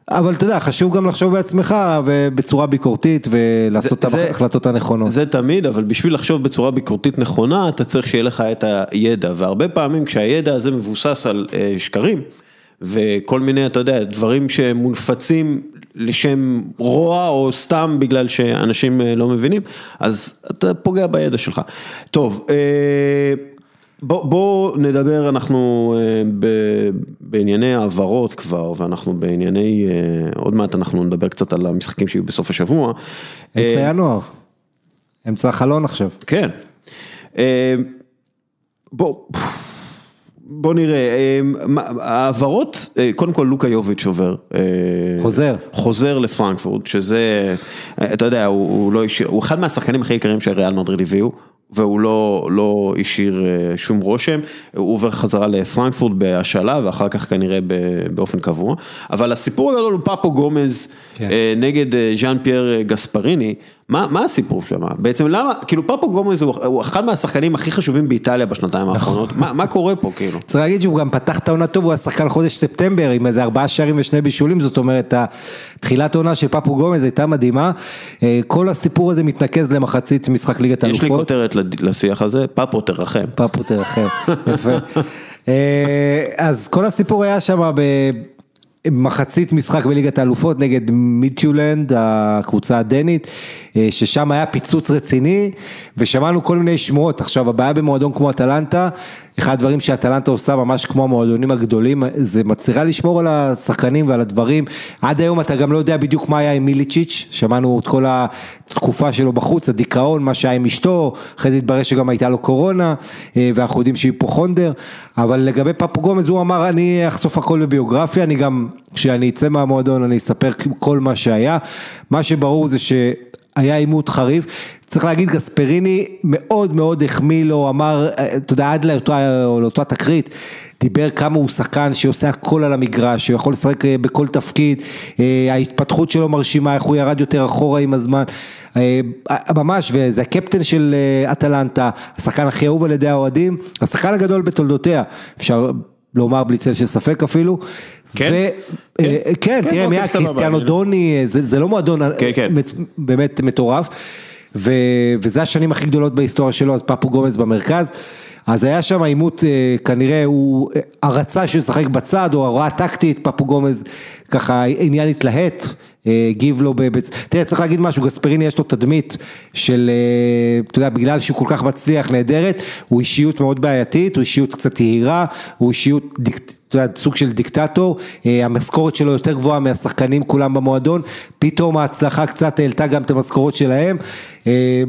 אבל אתה יודע, חשוב גם לחשוב בעצמך ובצורה ביקורתית ולעשות את זה- ההחלטות הנכונות. זה תמיד, אבל בשביל לחשוב בצורה ביקורתית נכונה, אתה צריך שיהיה לך את הידע, והרבה פעמים כשהידע הזה מבוסס על אה, שקרים, וכל מיני, אתה יודע, דברים שמונפצים לשם רוע, או סתם בגלל שאנשים אה, לא מבינים, אז אתה פוגע בידע שלך. טוב, אה, בוא, בוא נדבר, אנחנו אה, ב- בענייני העברות כבר, ואנחנו בענייני, עוד מעט אנחנו נדבר קצת על המשחקים שיהיו בסוף השבוע. אמצע ינואר, אמצע החלון עכשיו. כן. אה, בוא, נראה, אה, מה- העברות, אה, קודם כל לוקה יוביץ' עובר. אה, חוזר. חוזר לפרנקפורט, שזה, אה, אתה יודע, הוא, הוא לא השאיר, הוא אחד מהשחקנים הכי יקרים שריאל מדריד הביאו. והוא לא, לא השאיר אה, שום רושם, הוא עובר חזרה לפרנקפורט בהשאלה ואחר כך כנראה באופן קבוע, אבל הסיפור הגדול הוא פפו גומז כן. אה, נגד אה, ז'אן פייר גספריני, מה, מה הסיפור שם? בעצם למה, כאילו פפו גומז הוא, הוא אחד מהשחקנים הכי חשובים באיטליה בשנתיים האחרונות, מה, מה קורה פה כאילו? צריך להגיד שהוא גם פתח את העונה טוב, הוא היה שחקן חודש ספטמבר עם איזה ארבעה שערים ושני בישולים, זאת אומרת, תחילת העונה של פפו גומז הייתה מדהימה. כל הסיפור הזה מתנקז למחצית משחק ליגת האלופות. יש לי כותרת לשיח הזה, פפו תרחם. פפו תרחם, יפה. [laughs] אה, אז כל הסיפור היה שם במחצית משחק בליגת האלופות נגד מיטיולנד, הקבוצה הדנית, אה, ששם היה פיצוץ רציני, ושמענו כל מיני שמועות. עכשיו, הבעיה במועדון כמו אטלנטה, אחד הדברים שאטלנטה עושה ממש כמו המועדונים הגדולים, זה מצליחה לשמור על השחקנים ועל הדברים. עד היום אתה גם לא יודע בדיוק מה היה עם מיליצ'יץ', שמענו את כל התקופה שלו בחוץ, הדיכאון, מה שהיה עם אשתו, אחרי זה התברר שגם הייתה לו קורונה, אה, ואנחנו יודעים שהיא היפוכונדר, אבל לגבי פפו גומז הוא אמר אני אחשוף הכל בביוגרפיה, אני גם, כשאני אצא מהמועדון אני אספר כל מה שהיה, מה שברור זה ש... היה עימות חריף, צריך להגיד גספריני מאוד מאוד החמיא לו, אמר, אתה יודע, עד לאותה, לאותה תקרית, דיבר כמה הוא שחקן שעושה הכל על המגרש, שהוא יכול לשחק אה, בכל תפקיד, אה, ההתפתחות שלו מרשימה, איך הוא ירד יותר אחורה עם הזמן, אה, ממש, וזה הקפטן של אטלנטה, השחקן הכי אהוב על ידי האוהדים, השחקן הגדול בתולדותיה, אפשר לומר בלי צל של ספק אפילו. כן? כן. אה, כן, כן, תראה, מי אוקיי, היה סבבה, קריסטיאנו דוני, אה, זה זה לא מועדון כן. מת- באמת מטורף, וזה השנים הכי גדולות בהיסטוריה שלו, אז פפו גומז במרכז, אז היה שם עימות, אה, כנראה הוא אה, רצה שישחק בצד, או הוראה טקטית, פפו גומז ככה עניין התלהט, אה, הגיב לו, בבצ... תראה צריך להגיד משהו, גספריני יש לו תדמית של, אה, אתה יודע, בגלל שהוא כל כך מצליח, נהדרת, הוא אישיות מאוד בעייתית, הוא אישיות קצת יהירה, הוא אישיות. אתה יודע, סוג של דיקטטור, אה, המשכורת שלו יותר גבוהה מהשחקנים כולם במועדון, פתאום ההצלחה קצת העלתה גם את המשכורות שלהם, אה,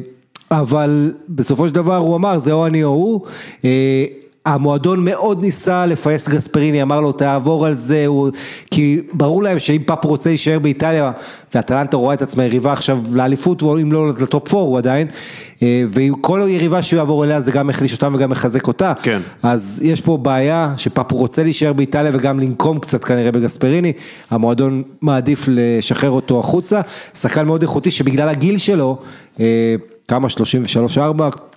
אבל בסופו של דבר הוא אמר זה או אני או הוא, אה, המועדון מאוד ניסה לפייס גספריני, אמר לו תעבור על זה, הוא... כי ברור להם שאם פאפו רוצה להישאר באיטליה, ואטלנטה רואה את עצמה יריבה עכשיו לאליפות, אם לא לטופ 4 הוא עדיין, אה, וכל יריבה שהוא יעבור אליה זה גם מחליש אותם וגם מחזק אותה, כן. אז יש פה בעיה שפאפו רוצה להישאר באיטליה וגם לנקום קצת כנראה בגספריני, המועדון מעדיף לשחרר אותו החוצה, שחקן מאוד איכותי שבגלל הגיל שלו, אה, כמה? 33-4, אה,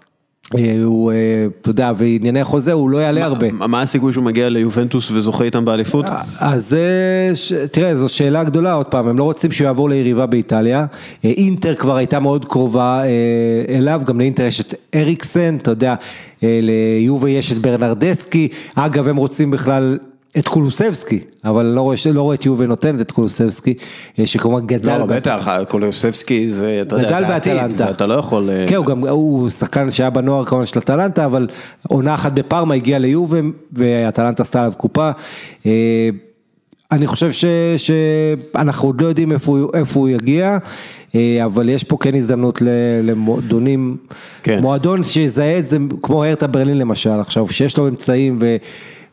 הוא, אה, אתה יודע, וענייני חוזה הוא לא יעלה הרבה. מה הסיכוי שהוא מגיע ליובנטוס וזוכה איתם באליפות? אז תראה, זו שאלה גדולה, עוד פעם, הם לא רוצים שהוא יעבור ליריבה באיטליה, אינטר כבר הייתה מאוד קרובה אליו, גם לאינטר יש את אריקסן, אתה יודע, ליובה יש את ברנרדסקי, אגב הם רוצים בכלל את קולוסבסקי, אבל לא רואה, לא רואה את יובל נותנת את קולוסבסקי, אה, שכמובן גדל. לא, בטח, קולוסבסקי זה, אתה יודע, זה עתיד, זה אתה לא יכול... אה, כן, הוא גם, הוא שחקן שהיה בנוער כמובן של אטלנטה, אבל עונה אחת בפארמה הגיע ליובל, ואטלנטה עשתה עליו קופה. אה, אני חושב ש, שאנחנו עוד לא יודעים איפה, איפה הוא יגיע, אבל יש פה כן הזדמנות למועדונים, כן. מועדון שיזהה את זה כמו הרטה ברלין למשל עכשיו, שיש לו אמצעים ו...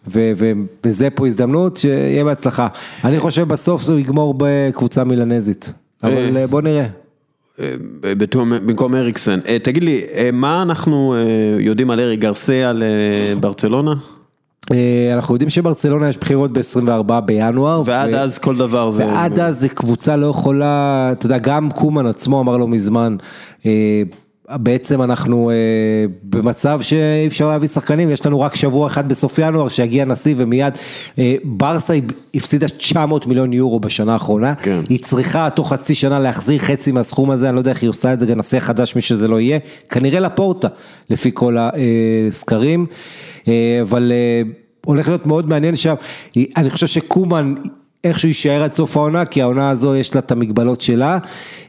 ובזה פה הזדמנות, שיהיה בהצלחה. אני חושב בסוף הוא יגמור בקבוצה מילנזית, אבל אה, בוא נראה. אה, במקום אריקסן, אה, תגיד לי, מה אנחנו יודעים על אריק גרסיה לברצלונה? אנחנו יודעים שברצלונה יש בחירות ב-24 בינואר. ועד אז כל דבר זה... ועד אז זה קבוצה לא יכולה, אתה יודע, גם קומן עצמו אמר לו מזמן, בעצם אנחנו אה, במצב שאי אפשר להביא שחקנים, יש לנו רק שבוע אחד בסוף ינואר שיגיע נשיא ומיד אה, ברסה הפסידה 900 מיליון יורו בשנה האחרונה, כן. היא צריכה תוך חצי שנה להחזיר חצי מהסכום הזה, אני לא יודע איך היא עושה את זה, גם נשיא חדש מי שזה לא יהיה, כנראה לפורטה לפי כל הסקרים, אה, אבל אה, הולך להיות מאוד מעניין שם, אני חושב שקומן איכשהו יישאר עד סוף העונה, כי העונה הזו יש לה את המגבלות שלה,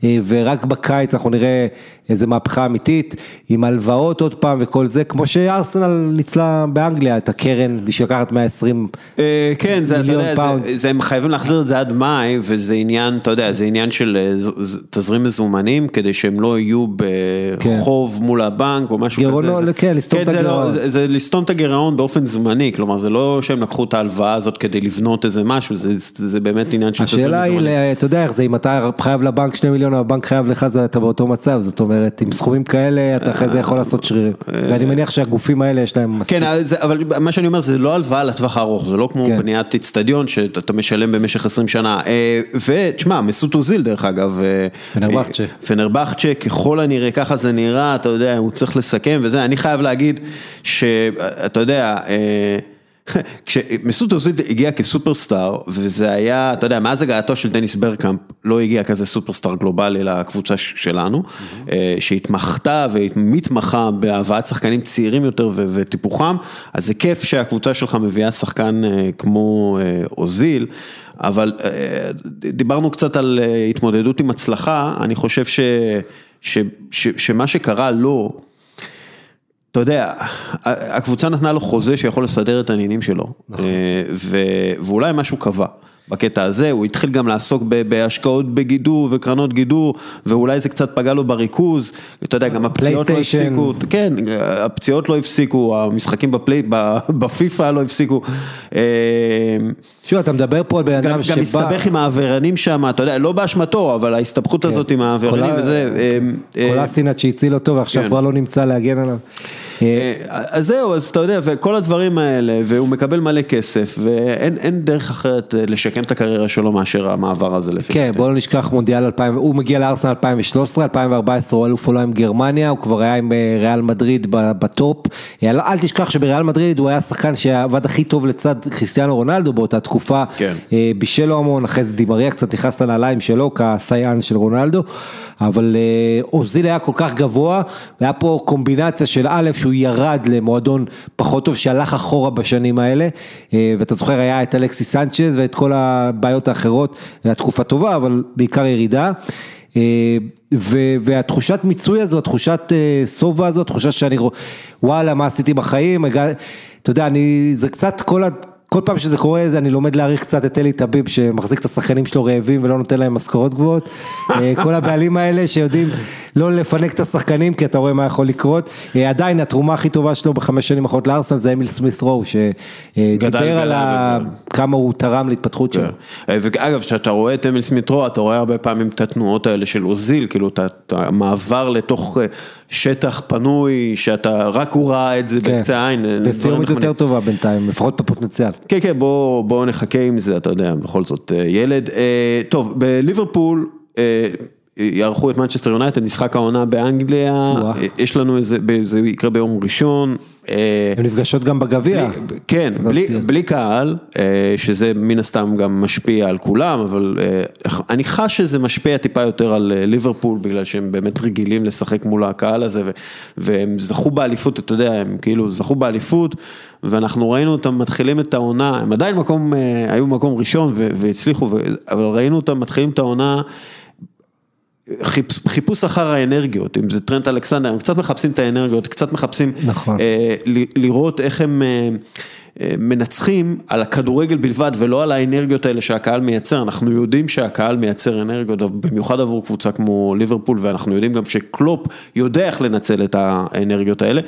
אה, ורק בקיץ אנחנו נראה איזה מהפכה אמיתית, עם הלוואות עוד פעם וכל זה, כמו שארסנל ניצלה באנגליה, את הקרן בשביל לקחת 120 אה, כן, זה, מיליון יודע, פאונד. זה, זה, הם חייבים להחזיר את זה עד מאי, וזה עניין, אתה יודע, זה עניין של אה, תזרים מזומנים, כדי שהם לא יהיו בחוב כן. מול הבנק או משהו גירעון, כזה. כן, לסתום כן, את הגירעון. לא, זה, זה לסתום את הגירעון באופן זמני, כלומר זה לא שהם לקחו את ההלוואה הזאת כדי לבנות איזה משהו, זה, זה באמת עניין של תזרים מזומנים. השאלה היא, אתה יודע איך זה, אם אתה חייב לבנק 2 מיליון, הבנק חייב לך, אתה באותו מצב, זאת אומרת. אומרת, עם סכומים כאלה אתה אחרי זה יכול לעשות שרירים. ואני מניח שהגופים האלה יש להם מספיק. כן, אבל מה שאני אומר זה לא הלוואה לטווח הארוך, זה לא כמו כן. בניית אצטדיון שאתה משלם במשך 20 שנה. אה, ותשמע, מסות אוזיל דרך אגב. אה, פנרבכצ'ה. פנרבכצ'ה, ככל הנראה, ככה זה נראה, אתה יודע, הוא צריך לסכם וזה, אני חייב להגיד שאתה יודע, אה, [laughs] כשמסות אוזיל הגיע כסופרסטאר, וזה היה, אתה יודע, מאז הגעתו של דניס ברקאמפ, לא הגיע כזה סופרסטאר גלובלי לקבוצה שלנו, אה, שהתמחתה ומתמחה בהבאת שחקנים צעירים יותר וטיפוחם, אז זה כיף שהקבוצה שלך מביאה שחקן אה, כמו אה, אוזיל. אבל דיברנו קצת על התמודדות עם הצלחה, אני חושב ש, ש, ש, שמה שקרה לו, אתה יודע, הקבוצה נתנה לו חוזה שיכול לסדר את העניינים שלו, נכון. אה, ואולי משהו קבע. בקטע הזה, הוא התחיל גם לעסוק בהשקעות בגידור וקרנות גידור, ואולי זה קצת פגע לו בריכוז, אתה יודע, גם הפציעות לא הפסיקו, כן, הפציעות לא הפסיקו, המשחקים בפלי, בפיפא לא הפסיקו. אה, שוב, אתה מדבר פה על בן אדם שבא... גם הסתבך עם העברנים שם, אתה יודע, לא באשמתו, אבל ההסתבכות כן. הזאת עם העברנים וזה... כל אה, שהציל אותו ועכשיו כן. כבר לא נמצא להגן עליו. אה, אז זהו, אז אתה יודע, וכל הדברים האלה, והוא מקבל מלא כסף, ואין דרך אחרת אה, לשקם את הקריירה שלו מאשר המעבר הזה לפי. כן, בוא לא נשכח מונדיאל 2000, הוא מגיע לארסנל 2013, 2014 הוא אלוף עולם עם גרמניה, הוא כבר היה עם אה, ריאל מדריד בטופ, אל תשכח שבריאל מדריד הוא היה שחקן שעבד הכי טוב לצד כריסטיאנו רונלדו באותה תקופה, כן. בישל לו המון, אחרי זה דימריה קצת נכנס לנעליים שלו כסייען של רונלדו, אבל אוזיל היה כל כך גבוה, והיה פה קומבינציה של א', שהוא ירד למועדון פחות טוב שהלך אחורה בשנים האלה, אה, ואתה זוכר היה את אלכסי סנצ'ז ואת כל הבעיות האחרות, הייתה תקופה טובה אבל בעיקר ירידה. אה, והתחושת מיצוי הזו, התחושת אה, שובע הזו, התחושה שאני, וואלה מה עשיתי בחיים, אתה יודע, אני, זה קצת כל ה... כל פעם שזה קורה, אני לומד להעריך קצת את אלי טביב, שמחזיק את השחקנים שלו רעבים ולא נותן להם משכורות גבוהות. אה, כל הבעלים האלה שיודעים לא לפנק את השחקנים, כי אתה רואה מה יכול לקרות. אה, עדיין התרומה הכי טובה שלו בחמש שנים האחרונות לארסנל זה אמיל סמית רו, שדיבר על כמה הוא תרם להתפתחות שלו. כן. ואגב, כשאתה רואה את אמיל סמית רו, אתה רואה הרבה פעמים את התנועות האלה של אוזיל, כאילו את המעבר לתוך שטח פנוי, שאתה, רק הוא ראה את זה כן. בקצה העין. וסיומית יותר טובה בינתיים, לפחות בפוטנציאל. כן, כן, בואו בוא נחכה עם זה, אתה יודע, בכל זאת אה, ילד. אה, טוב, בליברפול, אה, יערכו את מנצ'סטר יונייטד, משחק העונה באנגליה, יש לנו איזה, זה יקרה ביום ראשון. הן נפגשות גם בגביע. כן, בלי, בלי קהל, שזה מן הסתם גם משפיע על כולם, אבל אני חש שזה משפיע טיפה יותר על ליברפול, בגלל שהם באמת רגילים לשחק מול הקהל הזה, והם זכו באליפות, אתה יודע, הם כאילו זכו באליפות, ואנחנו ראינו אותם מתחילים את העונה, הם עדיין מקום, היו מקום ראשון והצליחו, אבל ראינו אותם מתחילים את העונה. חיפוש אחר האנרגיות, אם זה טרנט אלכסנדר, הם קצת מחפשים את האנרגיות, קצת מחפשים נכון. אה, לראות איך הם אה, אה, מנצחים על הכדורגל בלבד ולא על האנרגיות האלה שהקהל מייצר, אנחנו יודעים שהקהל מייצר אנרגיות, במיוחד עבור קבוצה כמו ליברפול, ואנחנו יודעים גם שקלופ יודע איך לנצל את האנרגיות האלה.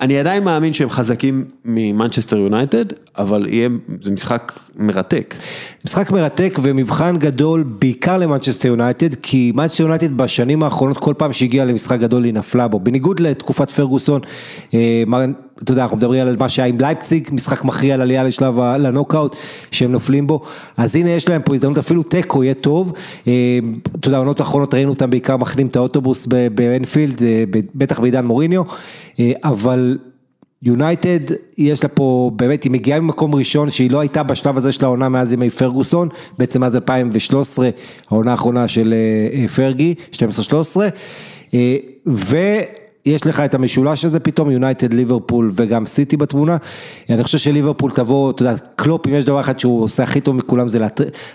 אני עדיין מאמין שהם חזקים ממנצ'סטר יונייטד, אבל יהיה, זה משחק מרתק. משחק מרתק ומבחן גדול בעיקר למנצ'סטר יונייטד, כי מנצ'סטר יונייטד בשנים האחרונות כל פעם שהגיעה למשחק גדול היא נפלה בו, בניגוד לתקופת פרגוסון, אה, אתה יודע, אנחנו מדברים על מה שהיה עם לייפציג, משחק מכריע על עלייה לשלב הנוקאוט, שהם נופלים בו, אז הנה יש להם פה הזדמנות, אפילו תיקו יהיה טוב, אה, אתה יודע, העונות האחרונות ראינו אותם בעיקר מחנים את האוטובוס באנפילד, אה, בטח בעידן מוריניו, אבל יונייטד, יש לה פה, באמת, היא מגיעה ממקום ראשון שהיא לא הייתה בשלב הזה של העונה מאז ימי פרגוסון, בעצם מאז 2013, העונה האחרונה של אה, פרגי, 12-13, ו... יש לך את המשולש הזה פתאום, יונייטד, ליברפול וגם סיטי בתמונה. אני חושב שליברפול תבוא, אתה יודע, קלופ, אם יש דבר אחד שהוא עושה הכי טוב מכולם זה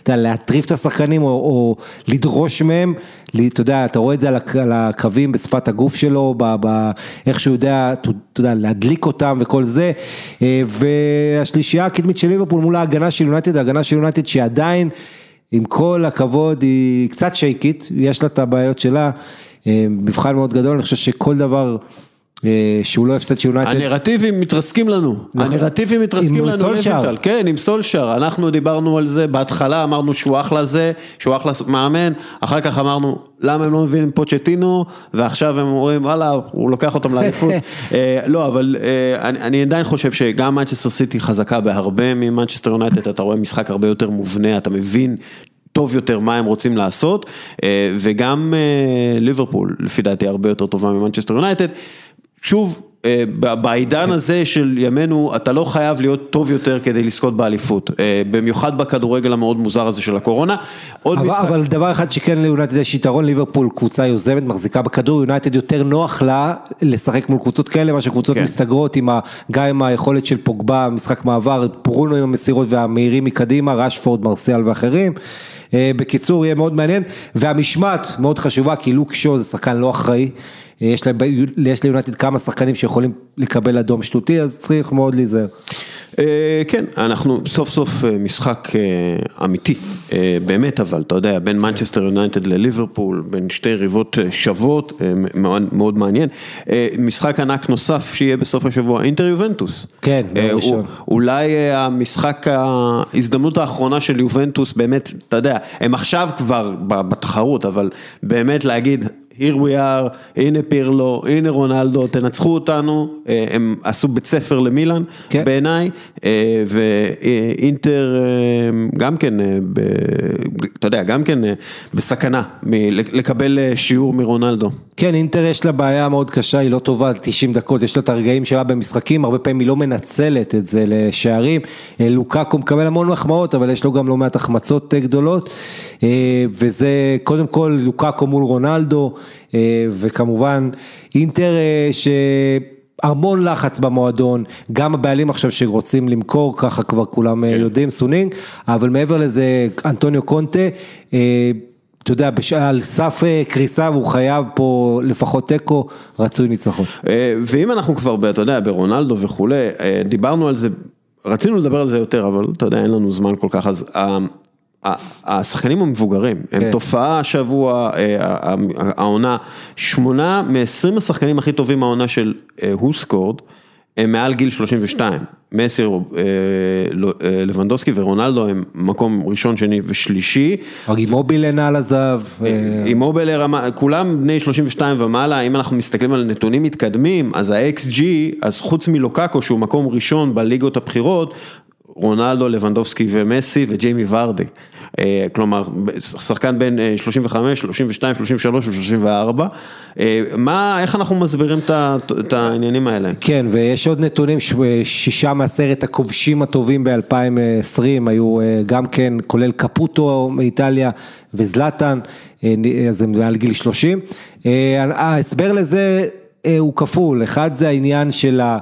להטריף את השחקנים או, או לדרוש מהם, אתה יודע, אתה רואה את זה על הקווים בשפת הגוף שלו, באיך שהוא יודע, אתה יודע, להדליק אותם וכל זה. אה, והשלישייה הקדמית של ליברפול מול ההגנה של יונייטד, ההגנה של יונייטד שעדיין, עם כל הכבוד, היא קצת שייקית, יש לה את הבעיות שלה. אה, מבחן מאוד גדול, אני חושב שכל דבר אה, שהוא לא הפסד של יונייטד. הנרטיבים מתרסקים לנו, נכון. הנרטיבים מתרסקים לנו, לויטל, כן, עם סולשר, אנחנו דיברנו על זה, בהתחלה אמרנו שהוא אחלה זה, שהוא אחלה מאמן, אחר כך אמרנו למה הם לא מבינים פוצ'טינו, ועכשיו הם אומרים וואלה, הוא לוקח אותם לאליפות, [laughs] אה, לא, אבל אני עדיין חושב שגם מנצ'סטר סיטי חזקה בהרבה ממנצ'סטר יונייטד, אתה רואה משחק הרבה יותר מובנה, אתה מבין טוב יותר מה הם רוצים לעשות, אה, וגם אה, ליברפול, לפי דעתי, הרבה יותר טובה ממנצ'סטר יונייטד. שוב, אה, בעידן הזה של ימינו, אתה לא חייב להיות טוב יותר כדי לזכות באליפות, במיוחד בכדורגל המאוד מוזר הזה של הקורונה. עוד אבל, משחק... אבל דבר אחד שכן ליונייטד יש יתרון, ליברפול קבוצה יוזמת, מחזיקה בכדור, יונייטד יותר נוח לה לשחק מול קבוצות כאלה, מה שקבוצות כן. מסתגרות, עם ה, גם עם היכולת של פוגבה, משחק מעבר, פרונו עם המסירות והמהירים מקדימה, רשפורד, מרסיאל ואחרים. אה, בקיצור, יהיה מאוד מעניין, והמשמעת מאוד חשובה, כי לוק שו זה שחקן לא אחראי, אה, יש ליונטד כמה שחקנים שיכולים לקבל אדום שטותי, אז צריך מאוד להיזהר. אה, כן, אנחנו סוף סוף אה, משחק אה, אמיתי, באמת אבל, אתה יודע, בין מנצ'סטר יונייטד לליברפול, בין שתי יריבות שוות, מאוד, מאוד מעניין. משחק ענק נוסף שיהיה בסוף השבוע, אינטר יובנטוס. כן, ראשון. אולי המשחק, ההזדמנות האחרונה של יובנטוס, באמת, אתה יודע, הם עכשיו כבר בתחרות, אבל באמת להגיד, here we are, הנה פירלו, הנה רונלדו, תנצחו אותנו, אה, הם עשו בית ספר למילאן כן. בעיניי, אה, ואינטר אה, גם כן, אתה יודע, גם כן בסכנה לקבל שיעור מרונלדו. כן, אינטר יש לה בעיה מאוד קשה, היא לא טובה 90 דקות, יש לה את הרגעים שלה במשחקים, הרבה פעמים היא לא מנצלת את זה לשערים, לוקקו מקבל המון מחמאות, אבל יש לו גם לא מעט החמצות גדולות, וזה קודם כל לוקאקו מול רונלדו, וכמובן אינטר אה, שהמון לחץ במועדון, גם הבעלים עכשיו שרוצים למכור, ככה כבר כולם אה, כן. יודעים, סאנינג, אבל מעבר לזה אנטוניו קונטה, אתה יודע, על סף קריסה והוא חייב פה לפחות תיקו, רצוי ניצחון. ואם אנחנו כבר, אתה יודע, ברונלדו וכולי, דיברנו על זה רצינו לדבר על זה יותר, אבל אתה יודע, אין לנו זמן כל כך, אז השחקנים המבוגרים, הם כן. תופעה השבוע, אה, העונה, שמונה מ-20 השחקנים הכי טובים העונה של הוסקורד, הם מעל גיל 32, מסי, אה, לא- אה, לבנדובסקי ורונלדו הם מקום ראשון, שני ושלישי. עם מובילן על הזהב. אה, עם מובילר, רמה- כולם בני 32 ומעלה, אם אנחנו מסתכלים על נתונים מתקדמים, אז ה-XG, אז חוץ מלוקאקו שהוא מקום ראשון בליגות הבכירות, רונלדו, לבנדובסקי ומסי וג'יימי ורדי. אה, כלומר, שחקן בין אה, 35, 32, 33 ו-34. מה, איך אנחנו מסבירים את העניינים האלה? כן, ויש עוד נתונים, ש- שישה מעשרת הכובשים הטובים ב-2020 היו אה, גם כן, כולל קפוטו מאיטליה וזלטן, אה, אז הם מעל גיל 30. אה, ההסבר לזה אה, הוא כפול, אחד זה העניין של ה...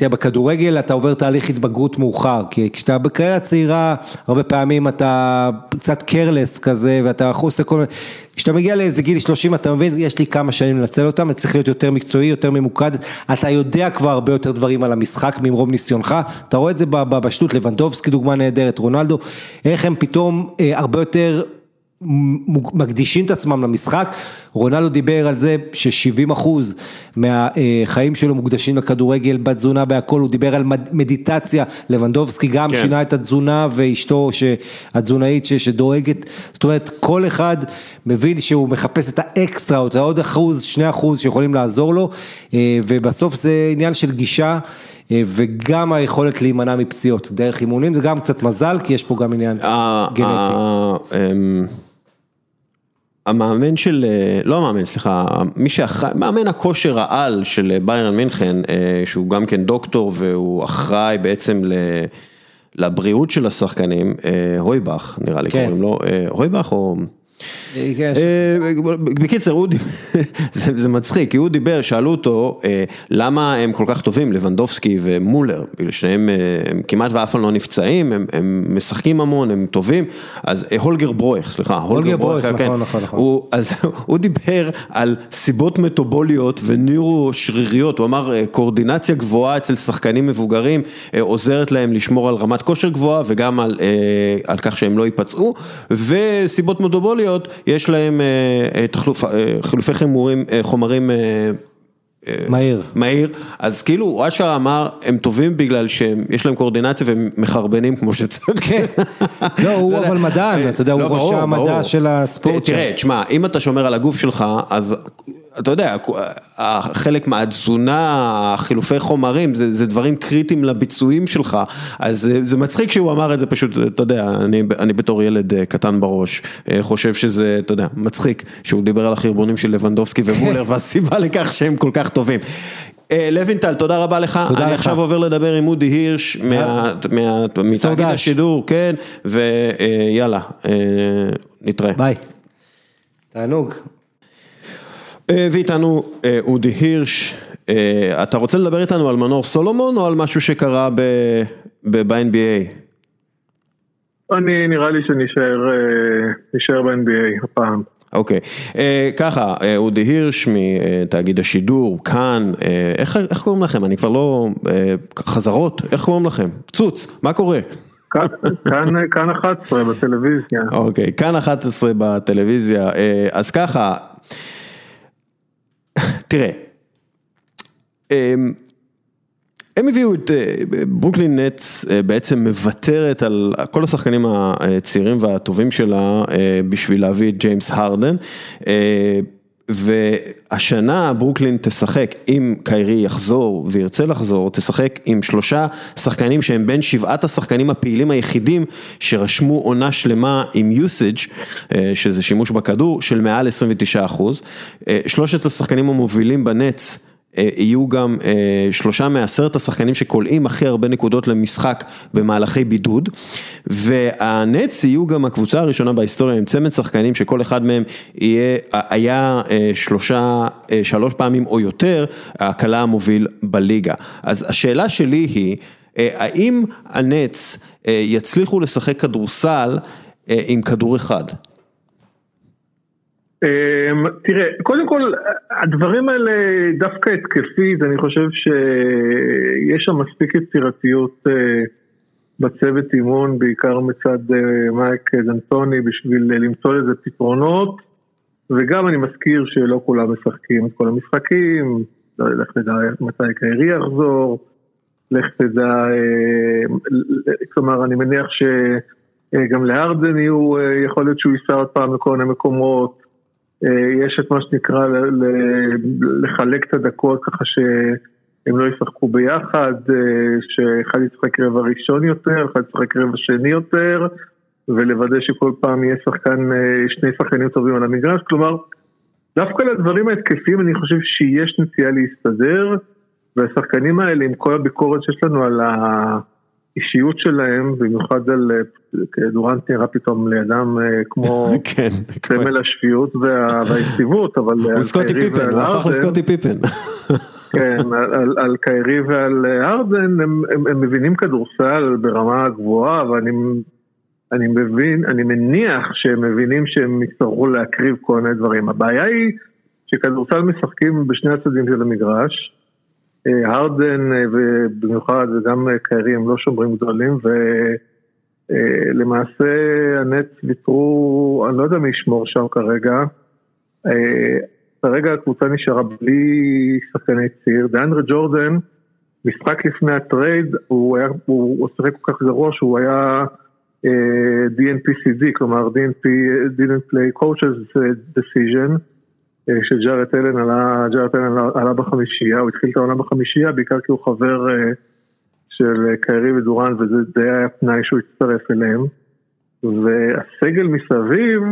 תראה, בכדורגל אתה עובר תהליך התבגרות מאוחר, כי כשאתה בקריירה צעירה, הרבה פעמים אתה קצת קרלס כזה, ואתה עושה כל מיני, כשאתה מגיע לאיזה גיל 30 אתה מבין, יש לי כמה שנים לנצל אותם, אתה צריך להיות יותר מקצועי, יותר ממוקד, אתה יודע כבר הרבה יותר דברים על המשחק ממרום ניסיונך, אתה רואה את זה בשטות, לבנדובסקי דוגמה נהדרת, רונלדו, איך הם פתאום אה, הרבה יותר מקדישים את עצמם למשחק, רונלדו דיבר על זה ש-70 אחוז מהחיים שלו מוקדשים לכדורגל, בתזונה בהכל, הוא דיבר על מד- מדיטציה, לבנדובסקי גם כן. שינה את התזונה ואשתו התזונאית ש- שדואגת, זאת אומרת כל אחד מבין שהוא מחפש את האקסטרה, או את העוד אחוז, שני אחוז שיכולים לעזור לו, אה, ובסוף זה עניין של גישה. אה, וגם היכולת להימנע מפציעות דרך אימונים, זה גם קצת מזל, כי יש פה גם עניין גנטי. אמ, המאמן של, אה, לא המאמן, סליחה, מי שאחראי, מאמן הכושר העל של ביירן מינכן, אה, שהוא גם כן דוקטור והוא אחראי בעצם ל... לבריאות של השחקנים, אה, הויבך נראה לי כן. קוראים לו, אה, הויבך או... יש- אה, בקיצר, הוא דיבר, [laughs] זה מצחיק, כי הוא דיבר, שאלו אותו אה, למה הם כל כך טובים, לבנדובסקי ומולר, בגלל שניהם אה, הם כמעט ואף פעם לא נפצעים, הם- משחקים המון, הם טובים, אז אה, הולגר ברויך, סליחה, הולגר ברויך, כן, נכון, נכון, נכון. אז [laughs] הוא דיבר על סיבות מטובוליות וניורו-שריריות, הוא אמר אה, קואורדינציה גבוהה אצל שחקנים מבוגרים אה, עוזרת להם לשמור על רמת כושר גבוהה וגם על, אה, על כך שהם לא ייפצעו, וסיבות מטובוליות, יש להם אה, אה, תחלוף, אה, חילופי חומרים, אה, חומרים אה, מהיר. מהיר, אז כאילו הוא אשכרה אמר, הם טובים בגלל שיש להם קואורדינציה והם מחרבנים כמו שצריך. כן. [laughs] לא, הוא יודע. אבל מדען, אתה יודע, הוא לא, ראש המדע. של הספורט. תראה. תשמע, אם אתה שומר על הגוף שלך, אז אתה יודע, חלק מהתזונה, החילופי חומרים, זה, זה דברים קריטיים לביצועים שלך, אז זה, זה מצחיק שהוא אמר את זה פשוט, אתה יודע, אני, אני בתור ילד אה, קטן בראש, אה, חושב שזה, אתה יודע, מצחיק, שהוא דיבר על החרבונים של לבנדובסקי ומולר, [laughs] והסיבה לכך שהם כל כך טובים. אה, לוינטל, תודה רבה לך, תודה אני לך. עכשיו עובר לדבר עם אודי הירש, מתאגיד. השידור, כן, ויאללה, אה, נתראה. ביי. תענוג. אה, ואיתנו אה, אודי הירש, אה, אתה רוצה לדבר איתנו על מנור סולומון או על משהו שקרה ב-NBA? אני, נראה לי שנשאר נשאר ב-NBA הפעם. אוקיי, ככה, אודי הירש מתאגיד השידור, כאן, איך קוראים לכם? אני כבר לא, חזרות, איך קוראים לכם? צוץ, מה קורה? כאן- כאן- כאן 11 בטלוויזיה. אוקיי, כאן 11 בטלוויזיה, אז ככה, תראה, אמ, הם הביאו את אה, ברוקלין נטס אה, בעצם מוותרת על כל השחקנים הצעירים והטובים שלה אה, בשביל להביא את ג'יימס הרדן. והשנה ברוקלין תשחק, אם קיירי יחזור וירצה לחזור, תשחק עם שלושה שחקנים שהם בין שבעת השחקנים הפעילים היחידים שרשמו עונה שלמה עם usage, אה, שזה שימוש בכדור, של מעל 29 אחוז. אה, שלושת השחקנים המובילים בנץ יהיו גם אה, שלושה מעשרת השחקנים שקולעים הכי הרבה נקודות למשחק במהלכי בידוד והנץ יהיו גם הקבוצה הראשונה בהיסטוריה עם צמד שחקנים שכל אחד מהם יהיה, היה אה, שלושה, אה, שלוש פעמים או יותר הקלה המוביל בליגה. אז השאלה שלי היא, אה, האם הנץ אה, יצליחו לשחק כדורסל אה, עם כדור אחד? אמ, תראה, קודם כל, הדברים האלה דווקא התקפית, אני חושב שיש שם מספיק יצירתיות אה, בצוות אימון, בעיקר מצד מייק דנטוני, בשביל למצוא לזה פתרונות, וגם אני מזכיר שלא כולם משחקים את כל המשחקים, לא לך נדע מתי קיירי יחזור, לך תדע, כלומר אני מניח שגם להרדן יהיו, יכול להיות שהוא ייסע עוד פעם לכל מיני מקומות, יש את מה שנקרא לחלק את הדקות ככה שהם לא ישחקו ביחד, שאחד ישחק רבע ראשון יותר, אחד ישחק רבע שני יותר, ולוודא שכל פעם יהיה שחקן, שני שחקנים טובים על המגרש, כלומר דווקא לדברים ההתקפיים אני חושב שיש נטייה להסתדר, והשחקנים האלה עם כל הביקורת שיש לנו על האישיות שלהם, במיוחד על דורנט נראה פתאום לידם כמו [laughs] כן, סמל השפיות והיציבות, אבל הוא סקוטי פיפן, הוא הפך לסקוטי פיפן. [laughs] כן, על, קיירי ועל ארדן, הם מבינים כדורסל ברמה גבוהה, ואני אני מבין, אני מניח שהם מבינים שהם יצטרכו להקריב כל מיני דברים. הבעיה היא שכדורסל משחקים בשני הצדדים של המגרש. הרדן ובמיוחד וגם קיירי הם לא שומרים גדולים ולמעשה הנץ ויתרו, אני לא יודע מי ישמור שם כרגע. כרגע הקבוצה נשארה בלי שחקני ציר. דיאנדרה ג'ורדן, משחק לפני הטרייד, הוא, היה, הוא שיחק כל כך גרוע שהוא היה DNPCD, כלומר DNP, didn't play coaches decision, שג'ארט אלן עלה, ג'ארט אלן עלה בחמישייה, הוא התחיל את העונה בחמישייה, בעיקר כי הוא חבר של קיירי ודורן, וזה היה פנאי שהוא הצטרף אליהם. והסגל מסביב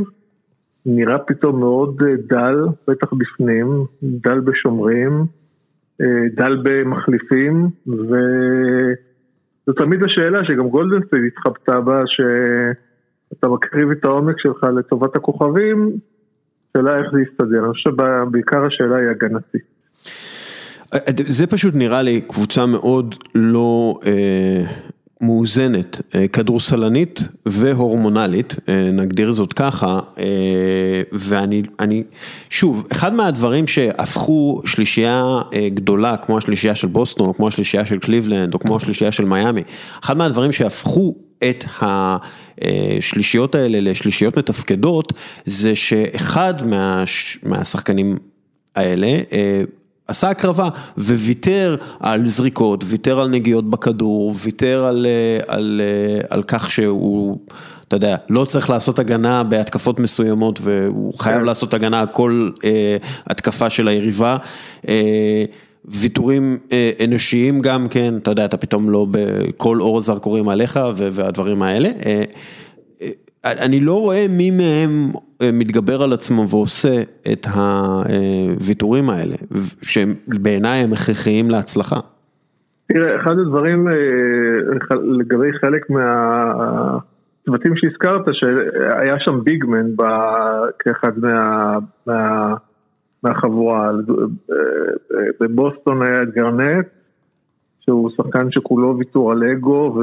נראה פתאום מאוד דל, בטח בפנים, דל בשומרים, דל במחליפים, ו... זו תמיד השאלה שגם גולדן סטייט התחבטה בה, שאתה מקריב את העומק שלך לטובת הכוכבים, שאלה איך זה יסתדר, אני חושב שבעיקר השאלה היא הגנתית. זה פשוט נראה לי קבוצה מאוד לא אה, מאוזנת, אה, כדורסלנית והורמונלית, אה, נגדיר זאת ככה, אה, ואני, אני, שוב, אחד מהדברים שהפכו שלישייה גדולה, כמו השלישייה של בוסטון, או כמו השלישייה של קליבלנד, או כמו השלישייה של מיאמי, אחד מהדברים שהפכו את השלישיות האלה לשלישיות מתפקדות, זה שאחד מה, מהשחקנים האלה, עשה הקרבה וויתר על זריקות, ויתר על נגיעות בכדור, ויתר על, על, על כך שהוא, אתה יודע, לא צריך לעשות הגנה בהתקפות מסוימות והוא חייב לעשות הגנה על כל אה, התקפה של היריבה. אה, ויתורים אנושיים גם כן, אתה יודע, אתה פתאום לא בכל אור הזרקורים עליך והדברים האלה. אני לא רואה מי מהם מתגבר על עצמו ועושה את הוויתורים האלה, שהם בעיניי הם הכרחיים להצלחה. תראה, אחד הדברים לגבי חלק מהצוותים שהזכרת, שהיה שם ביגמן כאחד מה... מהחבורה, בבוסטון היה את גרנט, שהוא שחקן שכולו ויתור על אגו ו...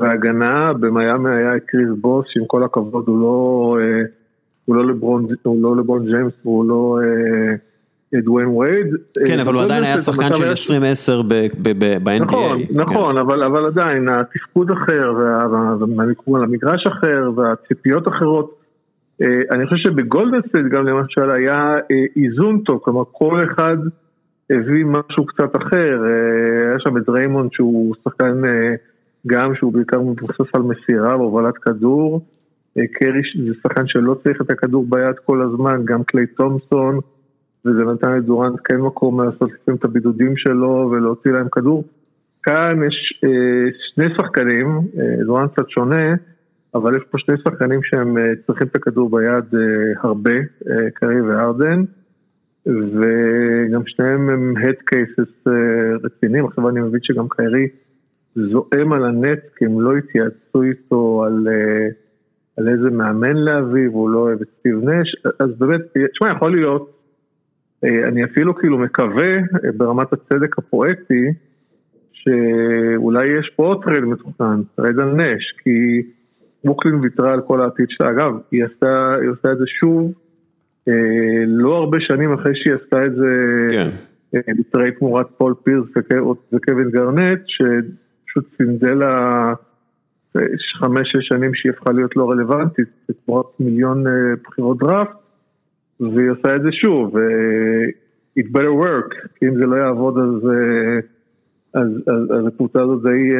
והגנה, במיאמי היה את קריס בוס, שעם כל הכבוד הוא לא, הוא לא לברון, הוא לא לברון ג'יימס והוא לא דוויין וייד. כן, אבל הוא עדיין היה שחקן של 2010 ב-NBA. נכון, נכון, אבל עדיין התפקוד אחר, והמגרש אחר, והציפיות אחרות. אני חושב שבגולדן סטייט גם למשל היה איזון טוב, כלומר כל אחד הביא משהו קצת אחר, היה שם את דריימונד שהוא שחקן גם שהוא בעיקר מבוסס על מסירה והובלת כדור, קרי זה שחקן שלא צריך את הכדור ביד כל הזמן, גם קליי תומסון, וזה נתן לדורנט כן מקום לעשות לפעמים את הבידודים שלו ולהוציא להם כדור. כאן יש שני שחקנים, דורנט קצת שונה, אבל יש פה שני שחקנים שהם צריכים את הכדור ביד הרבה, קרי וארדן, וגם שניהם הם head cases רציניים, עכשיו אני מבין שגם קיירי זועם על הנט כי הם לא התייעצו איתו על, על איזה מאמן להביא והוא לא אוהב את סטיב נש, אז באמת, תשמע יכול להיות, אני אפילו כאילו מקווה ברמת הצדק הפואטי, שאולי יש פה עוד טרייד מתוכנן, טרייד על נש, כי ברוקלין ויתרה על כל העתיד שלה, אגב, היא עשתה, היא עשתה את זה שוב, אה, לא הרבה שנים אחרי שהיא עשתה את זה, כן. בטרייד תמורת פול פירס וקווין גארנט, פשוט סינדל לה חמש-שש שנים שהיא הפכה להיות לא רלוונטית, תמורת מיליון בחירות דראפט, והיא עושה את זה שוב, it better work, כי אם זה לא יעבוד אז, אז, אז, אז הקבוצה הזאת די,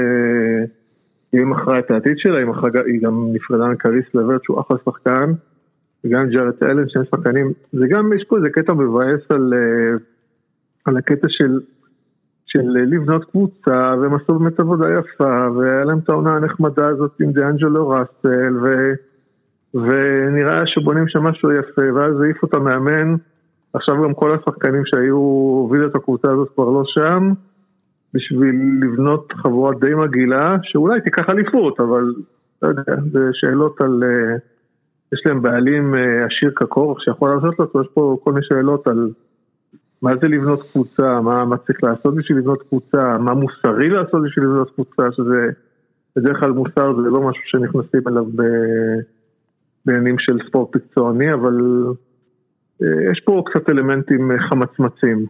היא מכרה את העתיד שלה, היא, מחרה, היא גם נפרדה מקריס לברט שהוא אחלה שחקן. וגם ג'ארט אלן, שני שחקנים, זה גם, יש פה איזה קטע מבאס על, אה, על הקטע של, של לבנות קבוצה, והם עשו באמת עבודה יפה, והיה להם את העונה הנחמדה הזאת עם דיאנג'לו ראסל, ו, ונראה שבונים שם משהו יפה, ואז העיפו את המאמן, עכשיו גם כל השחקנים שהיו, הובילו את הקבוצה הזאת כבר לא שם, בשביל לבנות חבורה די מגעילה, שאולי תיקח אליפות, אבל לא יודע, זה שאלות על... Uh, יש להם בעלים אה, עשיר כקורח שיכול לעשות לו, יש פה כל מיני שאלות על מה זה לבנות קבוצה, מה, מה צריך לעשות בשביל לבנות קבוצה, מה מוסרי לעשות בשביל לבנות קבוצה, שזה בדרך כלל מוסר זה לא משהו שנכנסים אליו בעניינים של ספורט מקצועני, אבל אה, יש פה קצת אלמנטים אה, חמצמצים.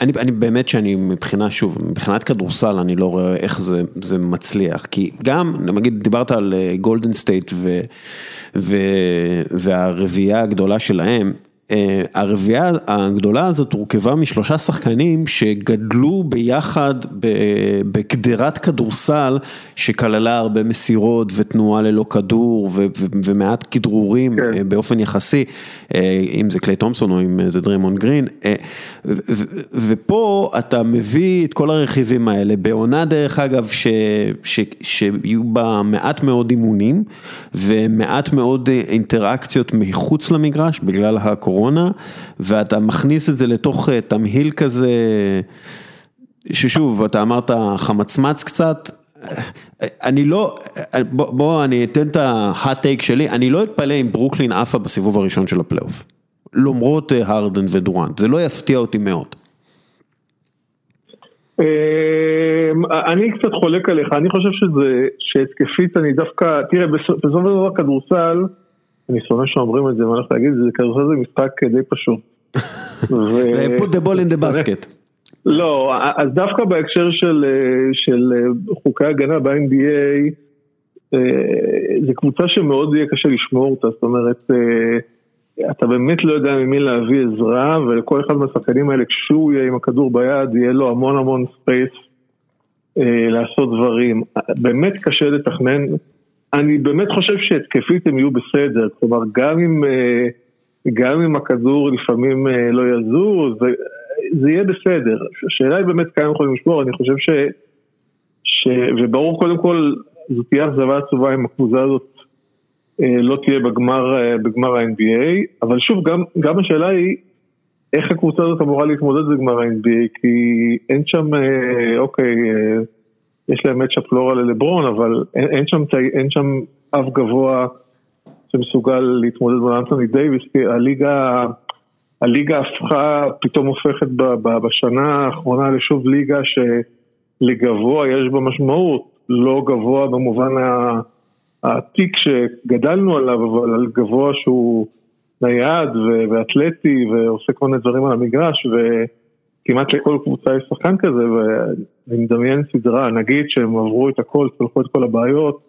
אני, אני באמת שאני מבחינה, שוב, מבחינת כדורסל אני לא רואה איך זה, זה מצליח, כי גם, נגיד דיברת על גולדן סטייט והרביעייה הגדולה שלהם, אה, הרביעייה הגדולה הזאת הורכבה משלושה שחקנים שגדלו ביחד בקבוצת כדורסל שכללה הרבה מסירות ותנועה ללא כדור ומעט כדרורים כן. אה, באופן יחסי, אה, אם זה קליי תומסון או אם זה דרימון גרין, ופה אתה מביא את כל הרכיבים האלה בעונה דרך אגב ש, ש, שיהיו בה מעט מאוד אימונים ומעט מאוד אינטראקציות מחוץ למגרש בגלל הקורונה. ואתה מכניס את זה לתוך אה, תמהיל כזה, ששוב, אתה אמרת חמצמץ קצת, אני לא, בוא, בוא אני אתן את ה-hot take שלי, אני לא אתפלא אם ברוקלין עפה בסיבוב הראשון של הפלייאוף, למרות אה, הרדן ודורנט, זה לא יפתיע אותי מאוד. אמ, אני קצת חולק עליך, אני חושב שזה, שהתקפית אני דווקא, תראה בסופו של דבר כדורסל, אני שונא שאומרים את זה, מה אני הולך להגיד, זה כדורסל זה משחק די פשוט. [laughs] put the ball in the basket. לא, אז דווקא בהקשר של, של חוקי הגנה ב-NBA, אה, זו קבוצה שמאוד יהיה קשה לשמור אותה, זאת אומרת, אה, אתה באמת לא יודע ממי להביא עזרה, ולכל אחד מהשחקנים האלה, כשהוא יהיה עם הכדור ביד, יהיה לו המון המון space אה, לעשות דברים. באמת קשה לתכנן. אני באמת חושב שהתקפית הם יהיו בסדר, כלומר גם אם, אה, גם אם הכדור לפעמים אה, לא יזוז, זה, זה יהיה בסדר. השאלה היא באמת כמה יכולים לשמור, אני חושב ש... ש וברור קודם כל, זו תהיה אכזבה עצובה אם הקבוצה הזאת לא תהיה בגמר, בגמר ה-NBA, אבל שוב, גם, גם השאלה היא איך הקבוצה הזאת אמורה להתמודד בגמר ה-NBA, כי אין שם, אוקיי, יש להם מצ'אפ לא רע ללברון, אבל אין, אין, שם, אין שם אף גבוה שמסוגל להתמודד מול אנטוני דייוויס, כי הליגה, הליגה הפכה, פתאום הופכת ב, ב, בשנה האחרונה לשוב ליגה שלגבוה יש בה משמעות, לא גבוה במובן העתיק שגדלנו עליו, אבל על גבוה שהוא נייד ואתלטי ועושה כל מיני דברים על המגרש. ו... כמעט לכל קבוצה יש שחקן כזה, ואני מדמיין סדרה, נגיד שהם עברו את הכל, צלחו את כל הבעיות,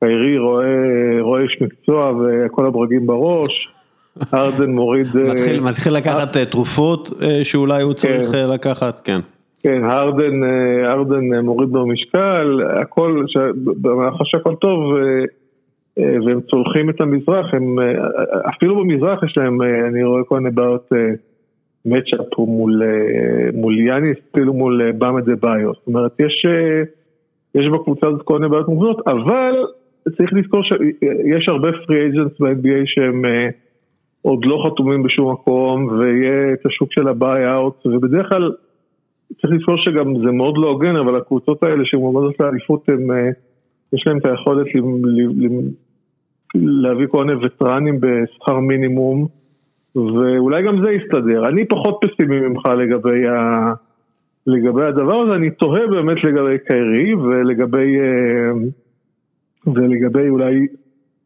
קיירי רואה, רואה איש מקצוע וכל הברגים בראש, [laughs] ארדן מוריד... אה, מתחיל, מתחיל לקחת אה, תרופות אה, שאולי הוא צריך כן. לקחת, כן. כן, הרדן, הרדן מוריד במשקל, הכל, בהנחה שהכל טוב, והם צולחים את המזרח, הם, אפילו במזרח יש להם, אני רואה כל מיני בעיות matchup מול, אה, מול יאניס, אפילו מול אה, באם אדבאיו. זאת אומרת, יש, אה, יש בקבוצה הזאת כל מיני בעיות מובנות, אבל צריך לזכור שיש הרבה free agents ב-NBA שהם עוד לא חתומים בשום מקום, ויהיה את השוק של ה buyout, ובדרך כלל צריך לזכור שגם זה מאוד לא הוגן, אבל הקבוצות האלה שמועמדות לאליפות, יש להם את היכולת להביא כל מיני וטרנים בשכר מינימום. ואולי גם זה יסתדר. אני פחות פסימי ממך לגבי, ה... לגבי הדבר הזה, אני תוהה באמת לגבי קיירי ולגבי, אה, ולגבי אולי,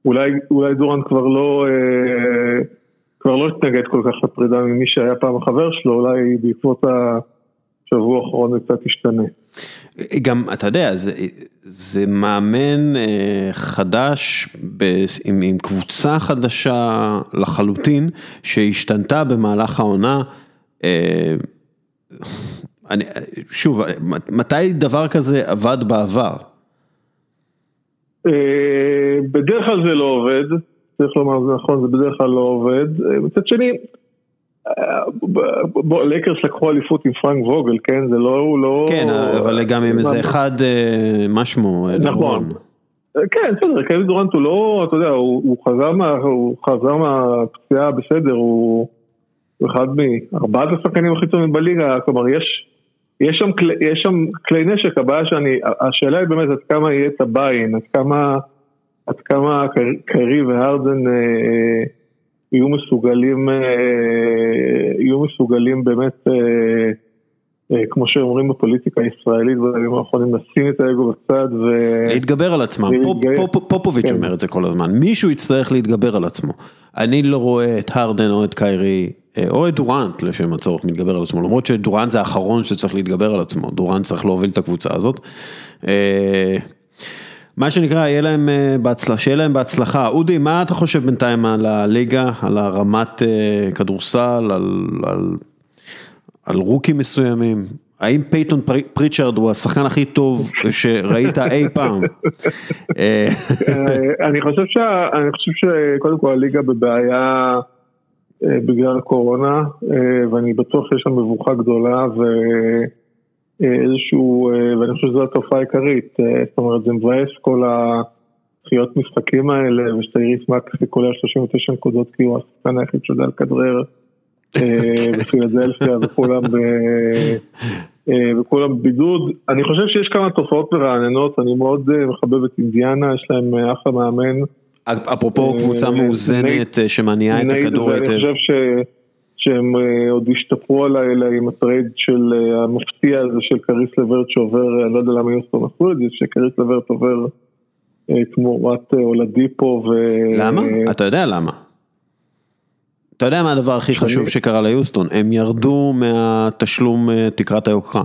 אולי, אולי דורן כבר לא, אה, כבר לא התנגד כל כך לפרידה ממי שהיה פעם החבר שלו, אולי בעקבות שבוע האחרון זה קצת השתנה. גם, אתה יודע, זה, זה מאמן אה, חדש ב, עם, עם קבוצה חדשה לחלוטין, שהשתנתה במהלך העונה. אה, אני, שוב, מתי דבר כזה עבד בעבר? אה, בדרך כלל זה לא עובד, צריך לומר זה נכון, זה בדרך כלל לא עובד. מצד שני, בוא, לייקרס לקחו אליפות עם פרנק ווגל, כן? זה לא, הוא לא... כן, אבל גם עם איזה אחד, מה שמו? נכון. כן, בסדר, קווין דורנט הוא לא, אתה יודע, הוא חזר מהפציעה בסדר, הוא אחד מארבעת השחקנים הכי טובים בליגה, כלומר יש, יש שם, יש שם כלי נשק, הבעיה שאני, השאלה היא באמת עד כמה יהיה את הביין, עד כמה, עד כמה קרי והרדן אה, אה, יהיו מסוגלים, אה, יהיו מסוגלים באמת, אה, אה, כמו שאומרים בפוליטיקה הישראלית בימים האחרונים, לשים את האגו בצד ו... להתגבר על עצמם, פופוביץ' כן. אומר את זה כל הזמן, מישהו יצטרך להתגבר על עצמו. אני לא רואה את הרדן או את קיירי, או את דורנט לשם הצורך מתגבר על עצמו, למרות שדורנט זה האחרון שצריך להתגבר על עצמו, דורנט צריך להוביל את הקבוצה הזאת. מה שנקרא, יהיה להם אה, בהצלחה, שיהיה להם בהצלחה. אודי, מה אתה חושב בינתיים על הליגה, על הרמת אה, כדורסל, על, על, על rookies מסוימים? האם פייטון פריצ'רד הוא השחקן הכי טוב שראית אי פעם? אה, אני חושב שקודם כל הליגה בבעיה בגלל הקורונה, ואני בטוח שיש שם מבוכה גדולה, ו... איזשהו, אה, ואני חושב שזו התופעה העיקרית, אה, זאת אומרת זה מבאס כל הדחיות משחקים האלה, ושטייריס מקסי כולל 39 נקודות כי הוא השחקן היחיד שיודע לכדרר אה, [laughs] בפילדלפיה וכולם ב... וכולם בבידוד. אני חושב שיש כמה תופעות מרעננות, אני מאוד מחבב את אינדיאנה, יש להם אחלה מאמן. אפרופו קבוצה מאוזנת שמניעה את הכדור היטב. שהם אה, עוד השתפרו עליי אלא עם ה trade של אה, המפתיע הזה של קריס לברט שעובר, אני לא יודע למה יוסטון עשו את זה, שקריס לברט עובר אה, תמורת אולדיפו ו... למה? אתה יודע למה. אתה יודע מה הדבר הכי חשוב שקרה ליוסטון, הם ירדו מהתשלום תקרת היוקרה.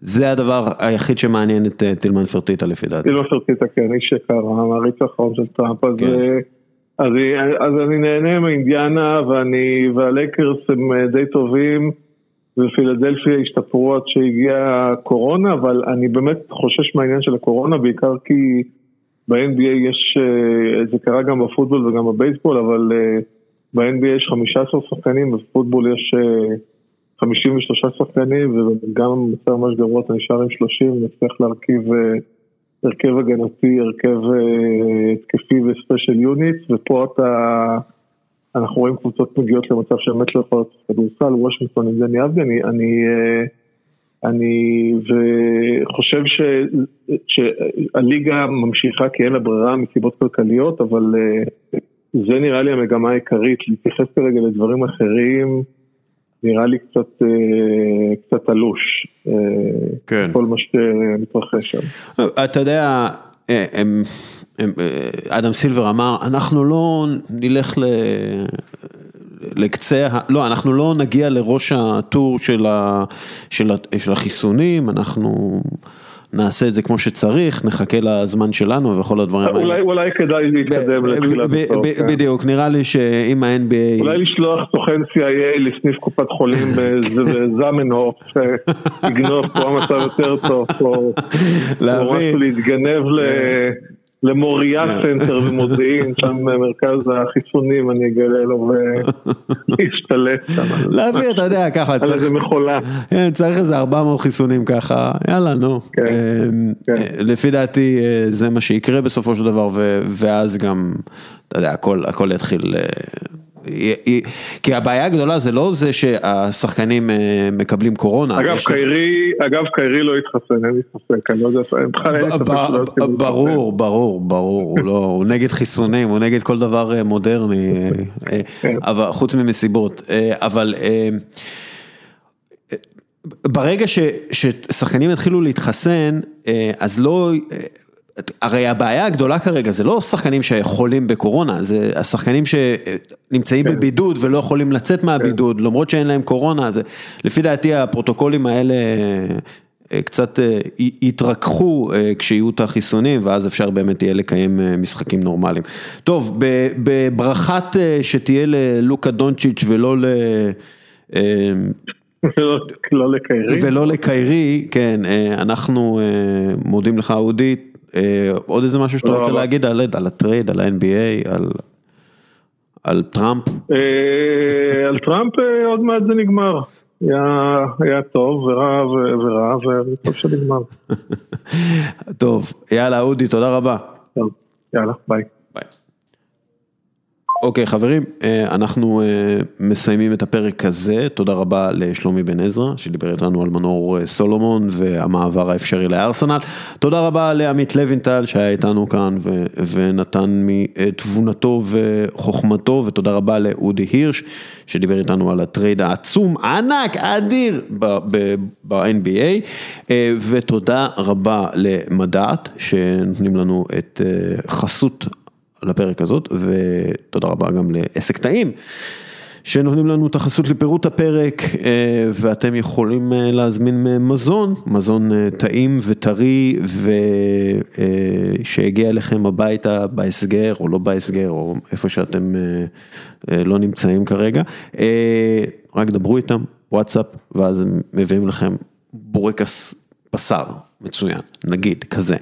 זה הדבר היחיד שמעניין את טילמן פרטיטה לפי דעתי. טילמן פרטיטה כן, איש יקר, המעריץ האחרון של טראמפ, אז... אז, אז אני נהנה מאינדיאנה ואני, והלקרס הם אה, די טובים ופילדלפיה השתפרו עד שהגיעה הקורונה, אבל אני באמת חושש מהעניין של הקורונה, בעיקר כי ב-NBA יש, אה, זה קרה גם בפוטבול וגם בבייסבול, אבל אה, ב-NBA יש 15 שחקנים, בפוטבול יש 53 שחקנים, וגם במצב ממש גרוע אתה נשאר עם 30, ונצטרך להרכיב הרכב הגנתי, הרכב אה, התקפי וספיישל יוניט, ופה אתה, אנחנו רואים קבוצות מגיעות למצב שבאמת לא יכולות כדורסל, וושינגטון עם דני אבדי, אני, אני, אה, אני וחושב ש, שהליגה ממשיכה כי אין לה ברירה מסיבות כלכליות, אבל אה, זה נראה לי המגמה העיקרית, להתייחס כרגע לדברים אחרים. נראה לי קצת, אה, קצת תלוש, אה, כן. כל מה שמתרחש שם. אתה יודע, אה, הם, הם, אדם סילבר אמר, אנחנו לא נלך ל... לקצה, לא, אנחנו לא נגיע לראש הטור של, ה, של, ה, של החיסונים, אנחנו... נעשה את זה כמו שצריך, נחכה לזמן שלנו וכל הדברים האלה. אולי, אולי כדאי להתקדם לתחילת הסוף. כן. בדיוק, נראה לי שעם ה-NBA... אולי לשלוח סוכן CIA לסניף קופת חולים בזמנהוף, לגנוב פה המצב יותר טוב, או רק להתגנב ל... כן. למוריה סנטר במודיעין, [laughs] שם מרכז החיסונים, אני אגלה לו ולהשתלט שם. להביא, אתה יודע, ככה. על איזה מכולה. כן, צריך איזה 400 חיסונים ככה, יאללה, נו. כן, אמ, כן. לפי דעתי אה, זה מה שיקרה בסופו של דבר, ואז גם, אתה יודע, הכל יתחיל אה, כי הבעיה הגדולה זה לא זה שהשחקנים אה, מקבלים קורונה. אגב, קיירי, אגב, קיירי לא התחסן, אין לי ספק, אני לא יודע, בכלל אין ספק שלא התחסן. ברור, ברור, ברור, לא, הוא נגד חיסונים, הוא נגד כל דבר אה, מודרני, כן. אבל חוץ ממסיבות, אבל... ברגע ששחקנים יתחילו להתחסן, אז לא, הרי הבעיה הגדולה כרגע זה לא שחקנים שחולים בקורונה, זה השחקנים שנמצאים כן. בבידוד ולא יכולים לצאת מהבידוד, כן. למרות שאין להם קורונה, זה, לפי דעתי הפרוטוקולים האלה אה, קצת אה, יתרככו אה, כשיהיו את החיסונים, ואז אפשר באמת יהיה לקיים משחקים נורמליים. טוב, בברכת שתהיה ללוקה דונצ'יץ' ולא ל... [laughs] לא לקיירי. ולא לקיירי, כן, אנחנו מודים לך אודי, עוד איזה משהו שאתה רוצה להגיד על, על ה trade, על ה-NBA, על, על טראמפ? על טראמפ עוד מעט זה נגמר. היה, היה טוב ורע ורע וטוב שנגמר. [laughs] טוב, יאללה אודי, תודה רבה. טוב, יאללה, ביי. אוקיי חברים, אה, אנחנו אה, מסיימים את הפרק הזה, תודה רבה לשלומי בן עזרא שדיבר איתנו על מנור אה, סולומון והמעבר האפשרי לארסנל, תודה רבה לעמית לוינטל שהיה איתנו כאן ונתן מתבונתו וחוכמתו ותודה רבה לאודי הירש שדיבר איתנו על הטרייד העצום, ענק, אדיר ב-NBA ותודה רבה למדעת שנותנים לנו את חסות לפרק הזאת, ותודה רבה גם לעסק טעים. שנותנים לנו את החסות לפירוט הפרק אה, ואתם יכולים אה, להזמין מזון, מזון אה, טעים וטרי ושהגיע אליכם הביתה בהסגר או לא בהסגר או איפה שאתם לא נמצאים כרגע, רק דברו איתם, וואטסאפ, ואז הם מביאים לכם בורקס בשר מצוין, נגיד, כזה.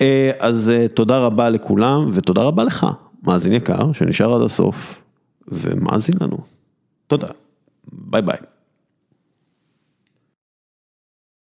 אה, אז אה, תודה רבה לכולם, ותודה רבה לך, מאזין יקר, שנשאר עד הסוף, ומאזין לנו. תודה. ביי ביי.